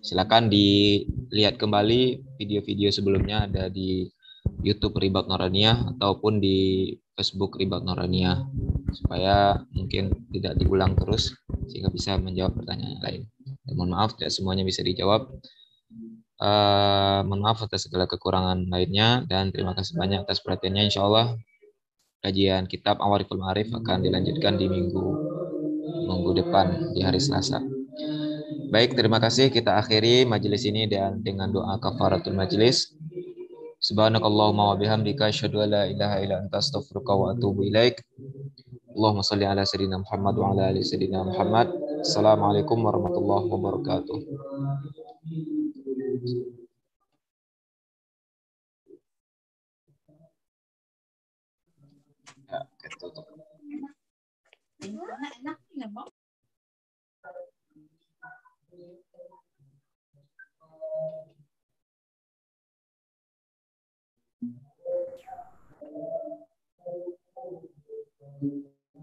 Silakan dilihat kembali video-video sebelumnya ada di YouTube Ribat Norania ataupun di Facebook Ribat Norania supaya mungkin tidak diulang terus sehingga bisa menjawab pertanyaan yang lain. Dan mohon maaf tidak semuanya bisa dijawab. Uh, mohon maaf atas segala kekurangan lainnya dan terima kasih banyak atas perhatiannya. Insya Allah kajian kitab Awariful Ma'arif akan dilanjutkan di minggu minggu depan di hari Selasa. Baik, terima kasih. Kita akhiri majelis ini dan dengan doa kafaratul majelis. Subhanakallahumma wa bihamdika asyhadu an la ilaha illa anta astaghfiruka wa atubu ilaik. Allahumma salli ala sayyidina Muhammad wa ala ali sayyidina Muhammad. Assalamualaikum warahmatullahi wabarakatuh. Ya, tutup. Enak, enak,